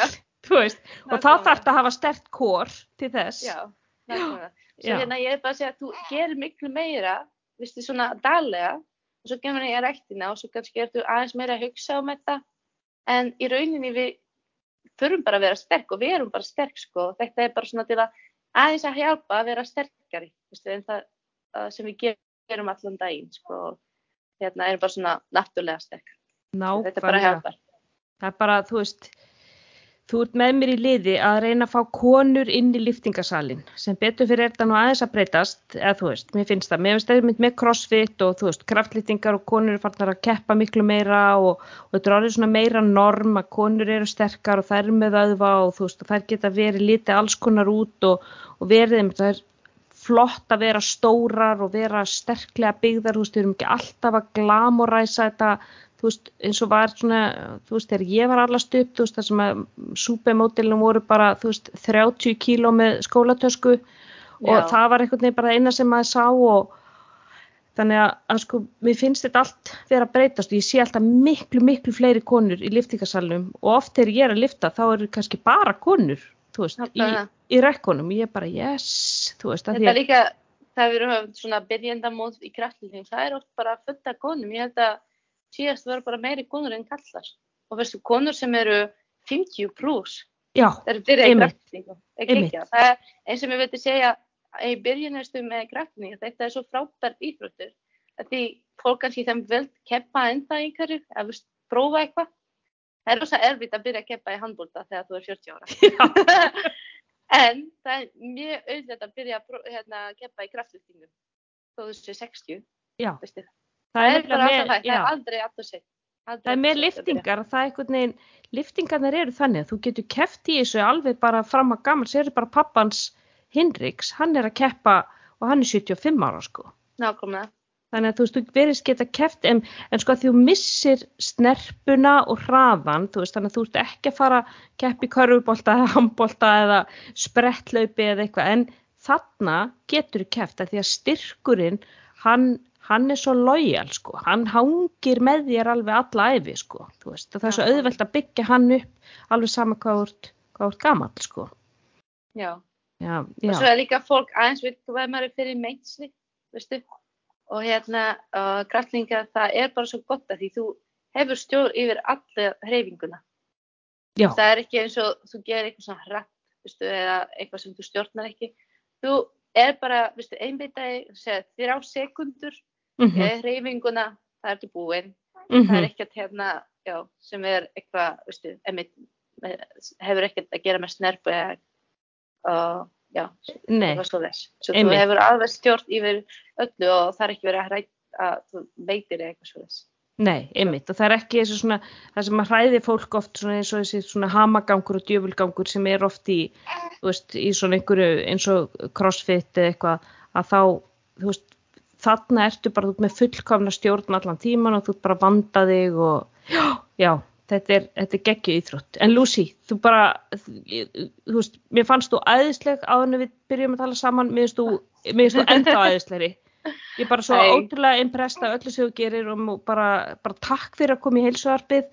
veist, og þá þarf að hafa stert kór til þess. já. Svo hérna ég er bara að segja að þú gerir miklu meira, veistu, svona daglega og svo kemur ég að rektina og svo kannski ertu aðeins meira að hugsa um þetta. En í rauninni við þurfum bara að vera sterk og við erum bara sterk sko, þetta er bara svona til að aðeins að hjálpa að vera sterkari, veistu, en það, það sem við gerum allan daginn sko, og hérna erum bara svona náttúrulega sterk. Þetta bara hjálpar. Það er bara, þú veist, þú ert með mér í liði að reyna að fá konur inn í liftingasalinn sem betur fyrir er þetta nú aðeins að breytast, eða þú veist, mér finnst það, mér finnst það mynd með crossfit og þú veist, kraftlýtingar og konur eru farnar að keppa miklu meira og, og þetta er orðið svona meira norm að konur eru sterkar og þær eru með öðva og þú veist, og þær geta verið lítið alls konar út og, og verið, það er flott að vera stórar og vera sterklega byggðar, þú veist, við erum ekki alltaf að glamoræsa þetta, þú veist, eins og var svona, þú veist, þegar ég var allast upp, þú veist, það sem að súpemótilum voru bara, þú veist, 30 kíló með skólatösku og Já. það var einhvern veginn bara eina sem maður sá og þannig að, að sko, mér finnst þetta allt vera að breytast og ég sé alltaf miklu, miklu fleiri konur í liftingasalunum og oft þegar ég er að lifta þá eru kannski bara konur, þú veist, í, í rekkonum, ég er bara, yes, þú veist, Þetta er líka, það við erum svona byrjendamóð í kraftlýting, það er oft bara fullt af konum, ég held að síðast voru bara meiri konur en kallar og veistu, konur sem eru 50 pluss, já, það eru byrjað í Einmitt. kraftlýtingu, ekki Einmitt. ekki, það er eins og mér veitir segja í byrjunastu með kraftlýtingu, þetta er svo frábær íþróttur, að því fólk kannski þeim vil keppa enda einhverju, að veist, prófa eitthvað, það er rosa erfitt að byrja að keppa í handbólta þegar þú er 40 ára. En það er mjög auðvitað að byrja að hérna, keppa í kraftlýftingu þó þú sé 60, já, veistu. Það er bara alltaf það, það er aldrei alltaf sett. Það er með liftingar að það er einhvern veginn, liftingarnar eru þannig að þú getur keppt í þessu alveg bara fram að gaman, sér er bara pappans Hinriks, hann er að keppa og hann er 75 ára sko. Nákvæmlega. Þannig að þú veist, þú verðist geta keppt en, en sko að þú missir snerpuna og hraðan, þú veist, þannig að þú ert ekki að fara að keppa í körfubolta eða handbolta eða sprettlaupi eða eitthvað, en þarna getur þú keppt að því að styrkurinn, hann, hann er svo lojal, sko, hann hangir með þér alveg alla æfi, sko, þú veist, og það er svo auðvelt að byggja hann upp alveg sama hvað ert, hvað þú ert gamall, sko. Já. Já, Og já, svo er líka fólk aðeins veit hvað maður er fyrir meinsli, veistu. Og hérna, uh, kraftlýtingar, það er bara svo gott að því þú hefur stjórn yfir alla hreyfinguna. já, Það er ekki eins og þú gerir eitthvað svona hratt, veistu, eða eitthvað sem þú stjórnar ekki. Þú er bara, veistu, einbyttaði, segja, þrjá sekundur mm hreyfinguna, það ertu búinn. mhm, Það er ekkert hérna, já, sem er eitthvað, veistu, emitt, hefur ekkert að gera með snerpu eða, uh, já, eitthvað svo þess. Svo þú Einmitt. hefur alveg stjórn yfir öllu og það er ekki verið að hrætt að þú veitir eitthvað svo þess. Nei, einmitt og það er ekki eins og svona það sem að hræði fólk oft svona eins og þessi svona hamagangur og djöfulgangur sem er oft í, þú veist, í svona einhverju eins og crossfit eða eitthvað að þá, þú veist, þarna ertu bara með fullkomna stjórn allan tíman og þú bara vanda þig og já, já þetta er, er geggju íþrótt. En Lucy, þú bara, þú veist, mér fannst þú æðisleg áður en við byrjum að tala saman, mér finnst þú, ennþá æðislegri. Ég er bara svo ótrúlega impressed af öllu sem þú gerir og bara, bara takk fyrir að koma í heilsuarpið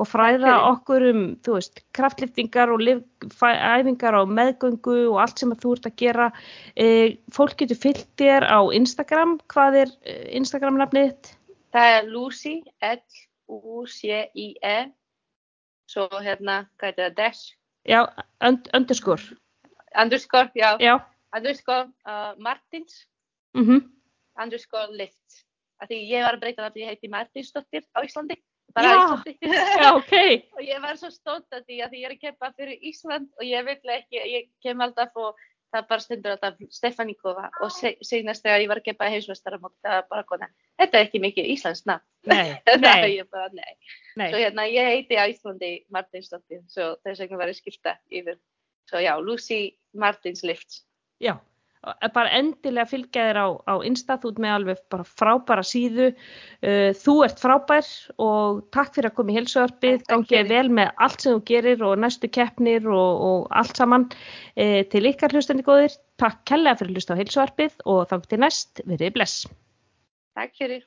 og fræða fyrir. okkur um, þú veist, kraftliftingar og lif, æfingar á meðgöngu og allt sem að þú ert að gera. E, fólk getur fyllt þér á Instagram. Hvað er eh, Instagram nafnið? Það er Lucy, L-U-C-I-E, svo hérna, hvað heitir það, dash, Já, und, underscore. underscore, já, Já, underscore uh, Martins, mhm, underscore lift. Af því ég var að breyta það því ég heiti Martinsdóttir á Íslandi. Já. Ok. og ég var svo stótt að því að ég er að keppa fyrir Ísland og ég vil ekki, ég kem alltaf og það bara stundur alltaf Stefaníkova og se- seinast þegar ég var að keppa í heimsvestaramót það var bara kona, þetta er ekki mikið Íslands nafn. Nei, nei, ég bara, nei. nei. Svo hérna, ég heiti á Íslandi Martinsdóttir, svo þess vegna var ég skilta yfir. Svo já, Lucy Martins Lifts. Já, bara endilega fylgja þér á, á Insta, þú ert með alveg bara frábæra síðu, uh, þú ert frábær og takk fyrir að koma í heilsuarpið, Takk gangið vel með allt sem þú gerir og næstu keppnir og, og allt saman. Uh, til ykkar hlustandi góðir, takk kærlega fyrir að hlusta á heilsuarpið og þangt til næst, verið bless. Takk fyrir.